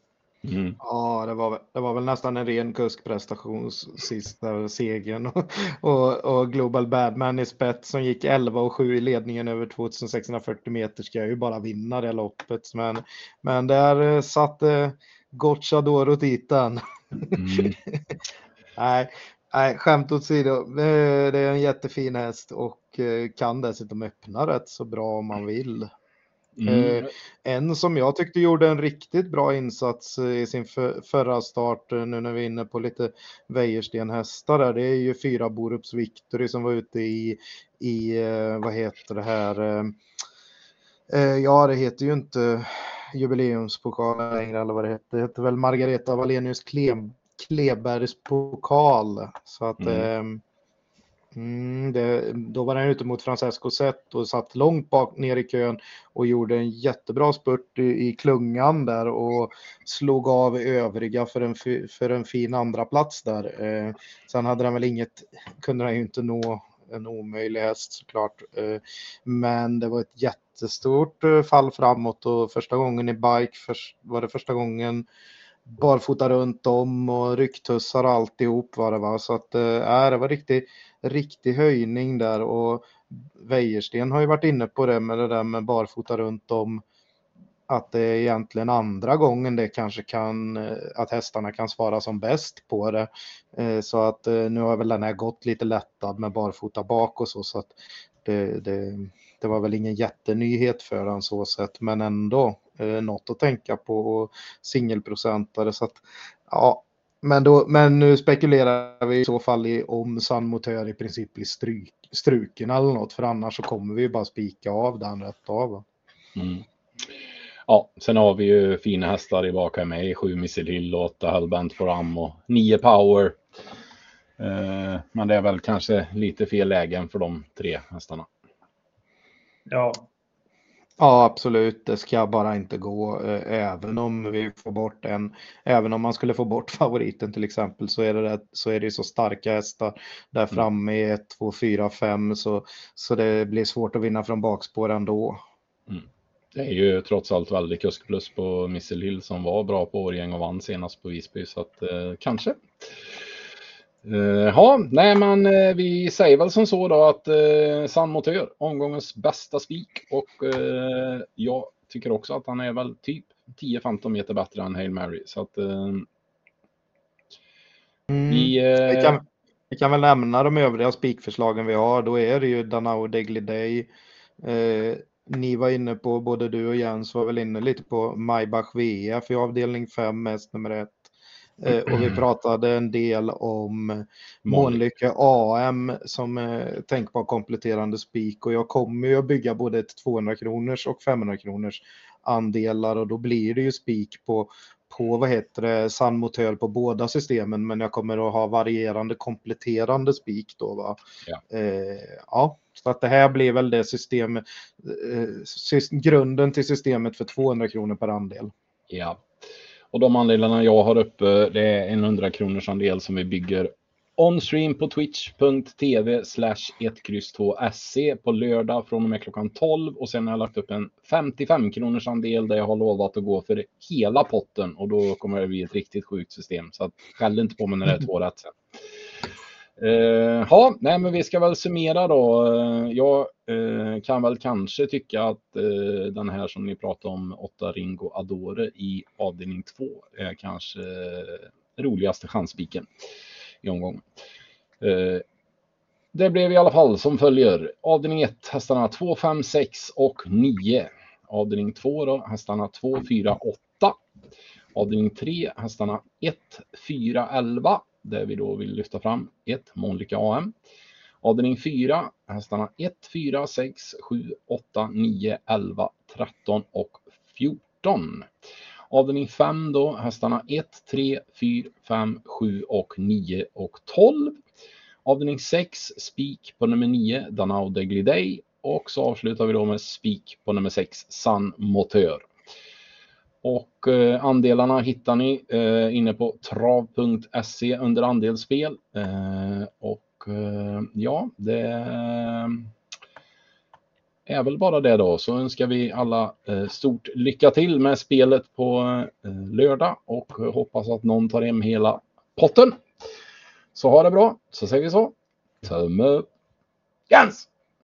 Mm. Ja, det var, det var väl nästan en ren kuskprestation sista segern. [laughs] Och, och, och, Global Badman i spets som gick 11 och 7 i ledningen över 2640 meter ska ju bara vinna det loppet. Men, men där eh, satte Gocciadoro dit den. Mm. [laughs] nej, nej, skämt åsido. Det är en jättefin häst och eh, kan dessutom öppna rätt så bra om man vill. Mm. Eh, en som jag tyckte gjorde en riktigt bra insats eh, i sin för, förra start, eh, nu när vi är inne på lite Wäjersten-hästar där, det är ju fyra Borups Victory som var ute i, i vad heter det här, ja det heter ju inte jubileumspokalen längre eller vad det heter, det heter väl Margareta Wallenius Klebergs pokal. Så att mm. Mm, det, då var han ute mot Francesco Zet och satt långt bak ner i kön och gjorde en jättebra spurt i, i klungan där och slog av övriga för en, för en fin andra plats där. Eh, sen hade han väl inget, kunde han ju inte nå en omöjlig häst såklart. Eh, men det var ett jättestort eh, fall framåt och första gången i bike för, var det första gången barfota runt om och rycktussar och alltihop var det va. Så att eh, äh, det var riktigt riktig höjning där och Wäjersten har ju varit inne på det med det där med barfota runt om att det är egentligen andra gången det kanske kan, eh, att hästarna kan svara som bäst på det. Eh, så att eh, nu har väl den här gått lite lättad med barfota bak och så, så att det, det, det var väl ingen jättenyhet för den så sett, men ändå något att tänka på och singelprocentare så att ja, men, då, men nu spekulerar vi i så fall i om San Motör i princip blir stryk, struken eller något, för annars så kommer vi bara spika av den rätt av. Mm. Ja, sen har vi ju fina hästar i bak här med, sju Missile Hill, åtta Hellbent for och nio Power. Eh, men det är väl kanske lite fel lägen för de tre hästarna. Ja, Ja, absolut. Det ska bara inte gå. Eh, även om vi får bort en, även om man skulle få bort [laughs] favoriten till exempel så är det, så är det så starka hästar där mm. framme i 1, 2, 4, 5 så, så det blir svårt att vinna från bakspår ändå. Mm. Det är ju trots allt väldigt kuskplus på Missile Hill som var bra på Årgäng och vann senast på Visby så att eh, kanske. Eh, ja, nej men eh, vi säger väl som så då att eh, San Motör, omgångens bästa spik och eh, jag tycker också att han är väl typ 10-15 meter bättre än Hail Mary. Så att eh, mm. vi, eh, vi, kan, vi kan väl nämna de övriga spikförslagen vi har. Då är det ju Danao Degli Day. Eh, ni var inne på, både du och Jens var väl inne lite på Maybach VF i avdelning 5, mest nummer 1. Eh, och vi pratade en del om Månlycke AM som tänkbar kompletterande spik och jag kommer ju att bygga både ett 200 kronors och 500 kronors andelar och då blir det ju spik på på vad heter det, sann motör på båda systemen men jag kommer att ha varierande kompletterande spik då. Va? Ja. Eh, ja, så att det här blir väl det system, eh, grunden till systemet för 200 kronor per andel. Ja, och de andelarna jag har uppe det är en 100 kronors andel som vi bygger onstream på twitch.tv slash 1X2SC på lördag från och med klockan 12 och sen har jag lagt upp en 55 kronors andel där jag har lovat att gå för hela potten. Och då kommer det bli ett riktigt sjukt system. Så att skäll inte på mig när det är två rätt sen. Uh, ja, nej, men vi ska väl summera då. Uh, jag uh, kan väl kanske tycka att uh, den här som ni pratade om, 8 Ringo Adore i avdelning 2, är kanske roligaste chanspiken i omgången. Det blev i alla fall som följer. Avdelning 1, hästarna 2, 5, 6 och 9. Avdelning 2 då, hästarna 2, 4, 8. Avdelning 3, hästarna 1, 4, 11 där vi då vill lyfta fram 1. Månlycke AM. Avdelning 4, hästarna 1, 4, 6, 7, 8, 9, 11, 13 och 14. Avdelning 5 då, hästarna 1, 3, 4, 5, 7 och 9 och 12. Avdelning 6, spik på nummer 9, Danao Degliday. Och så avslutar vi då med spik på nummer 6, San Motör. Och eh, andelarna hittar ni eh, inne på trav.se under andelsspel. Eh, och eh, ja, det eh, är väl bara det då. Så önskar vi alla eh, stort lycka till med spelet på eh, lördag och hoppas att någon tar hem hela potten. Så ha det bra, så säger vi så. Tumme upp. Gans!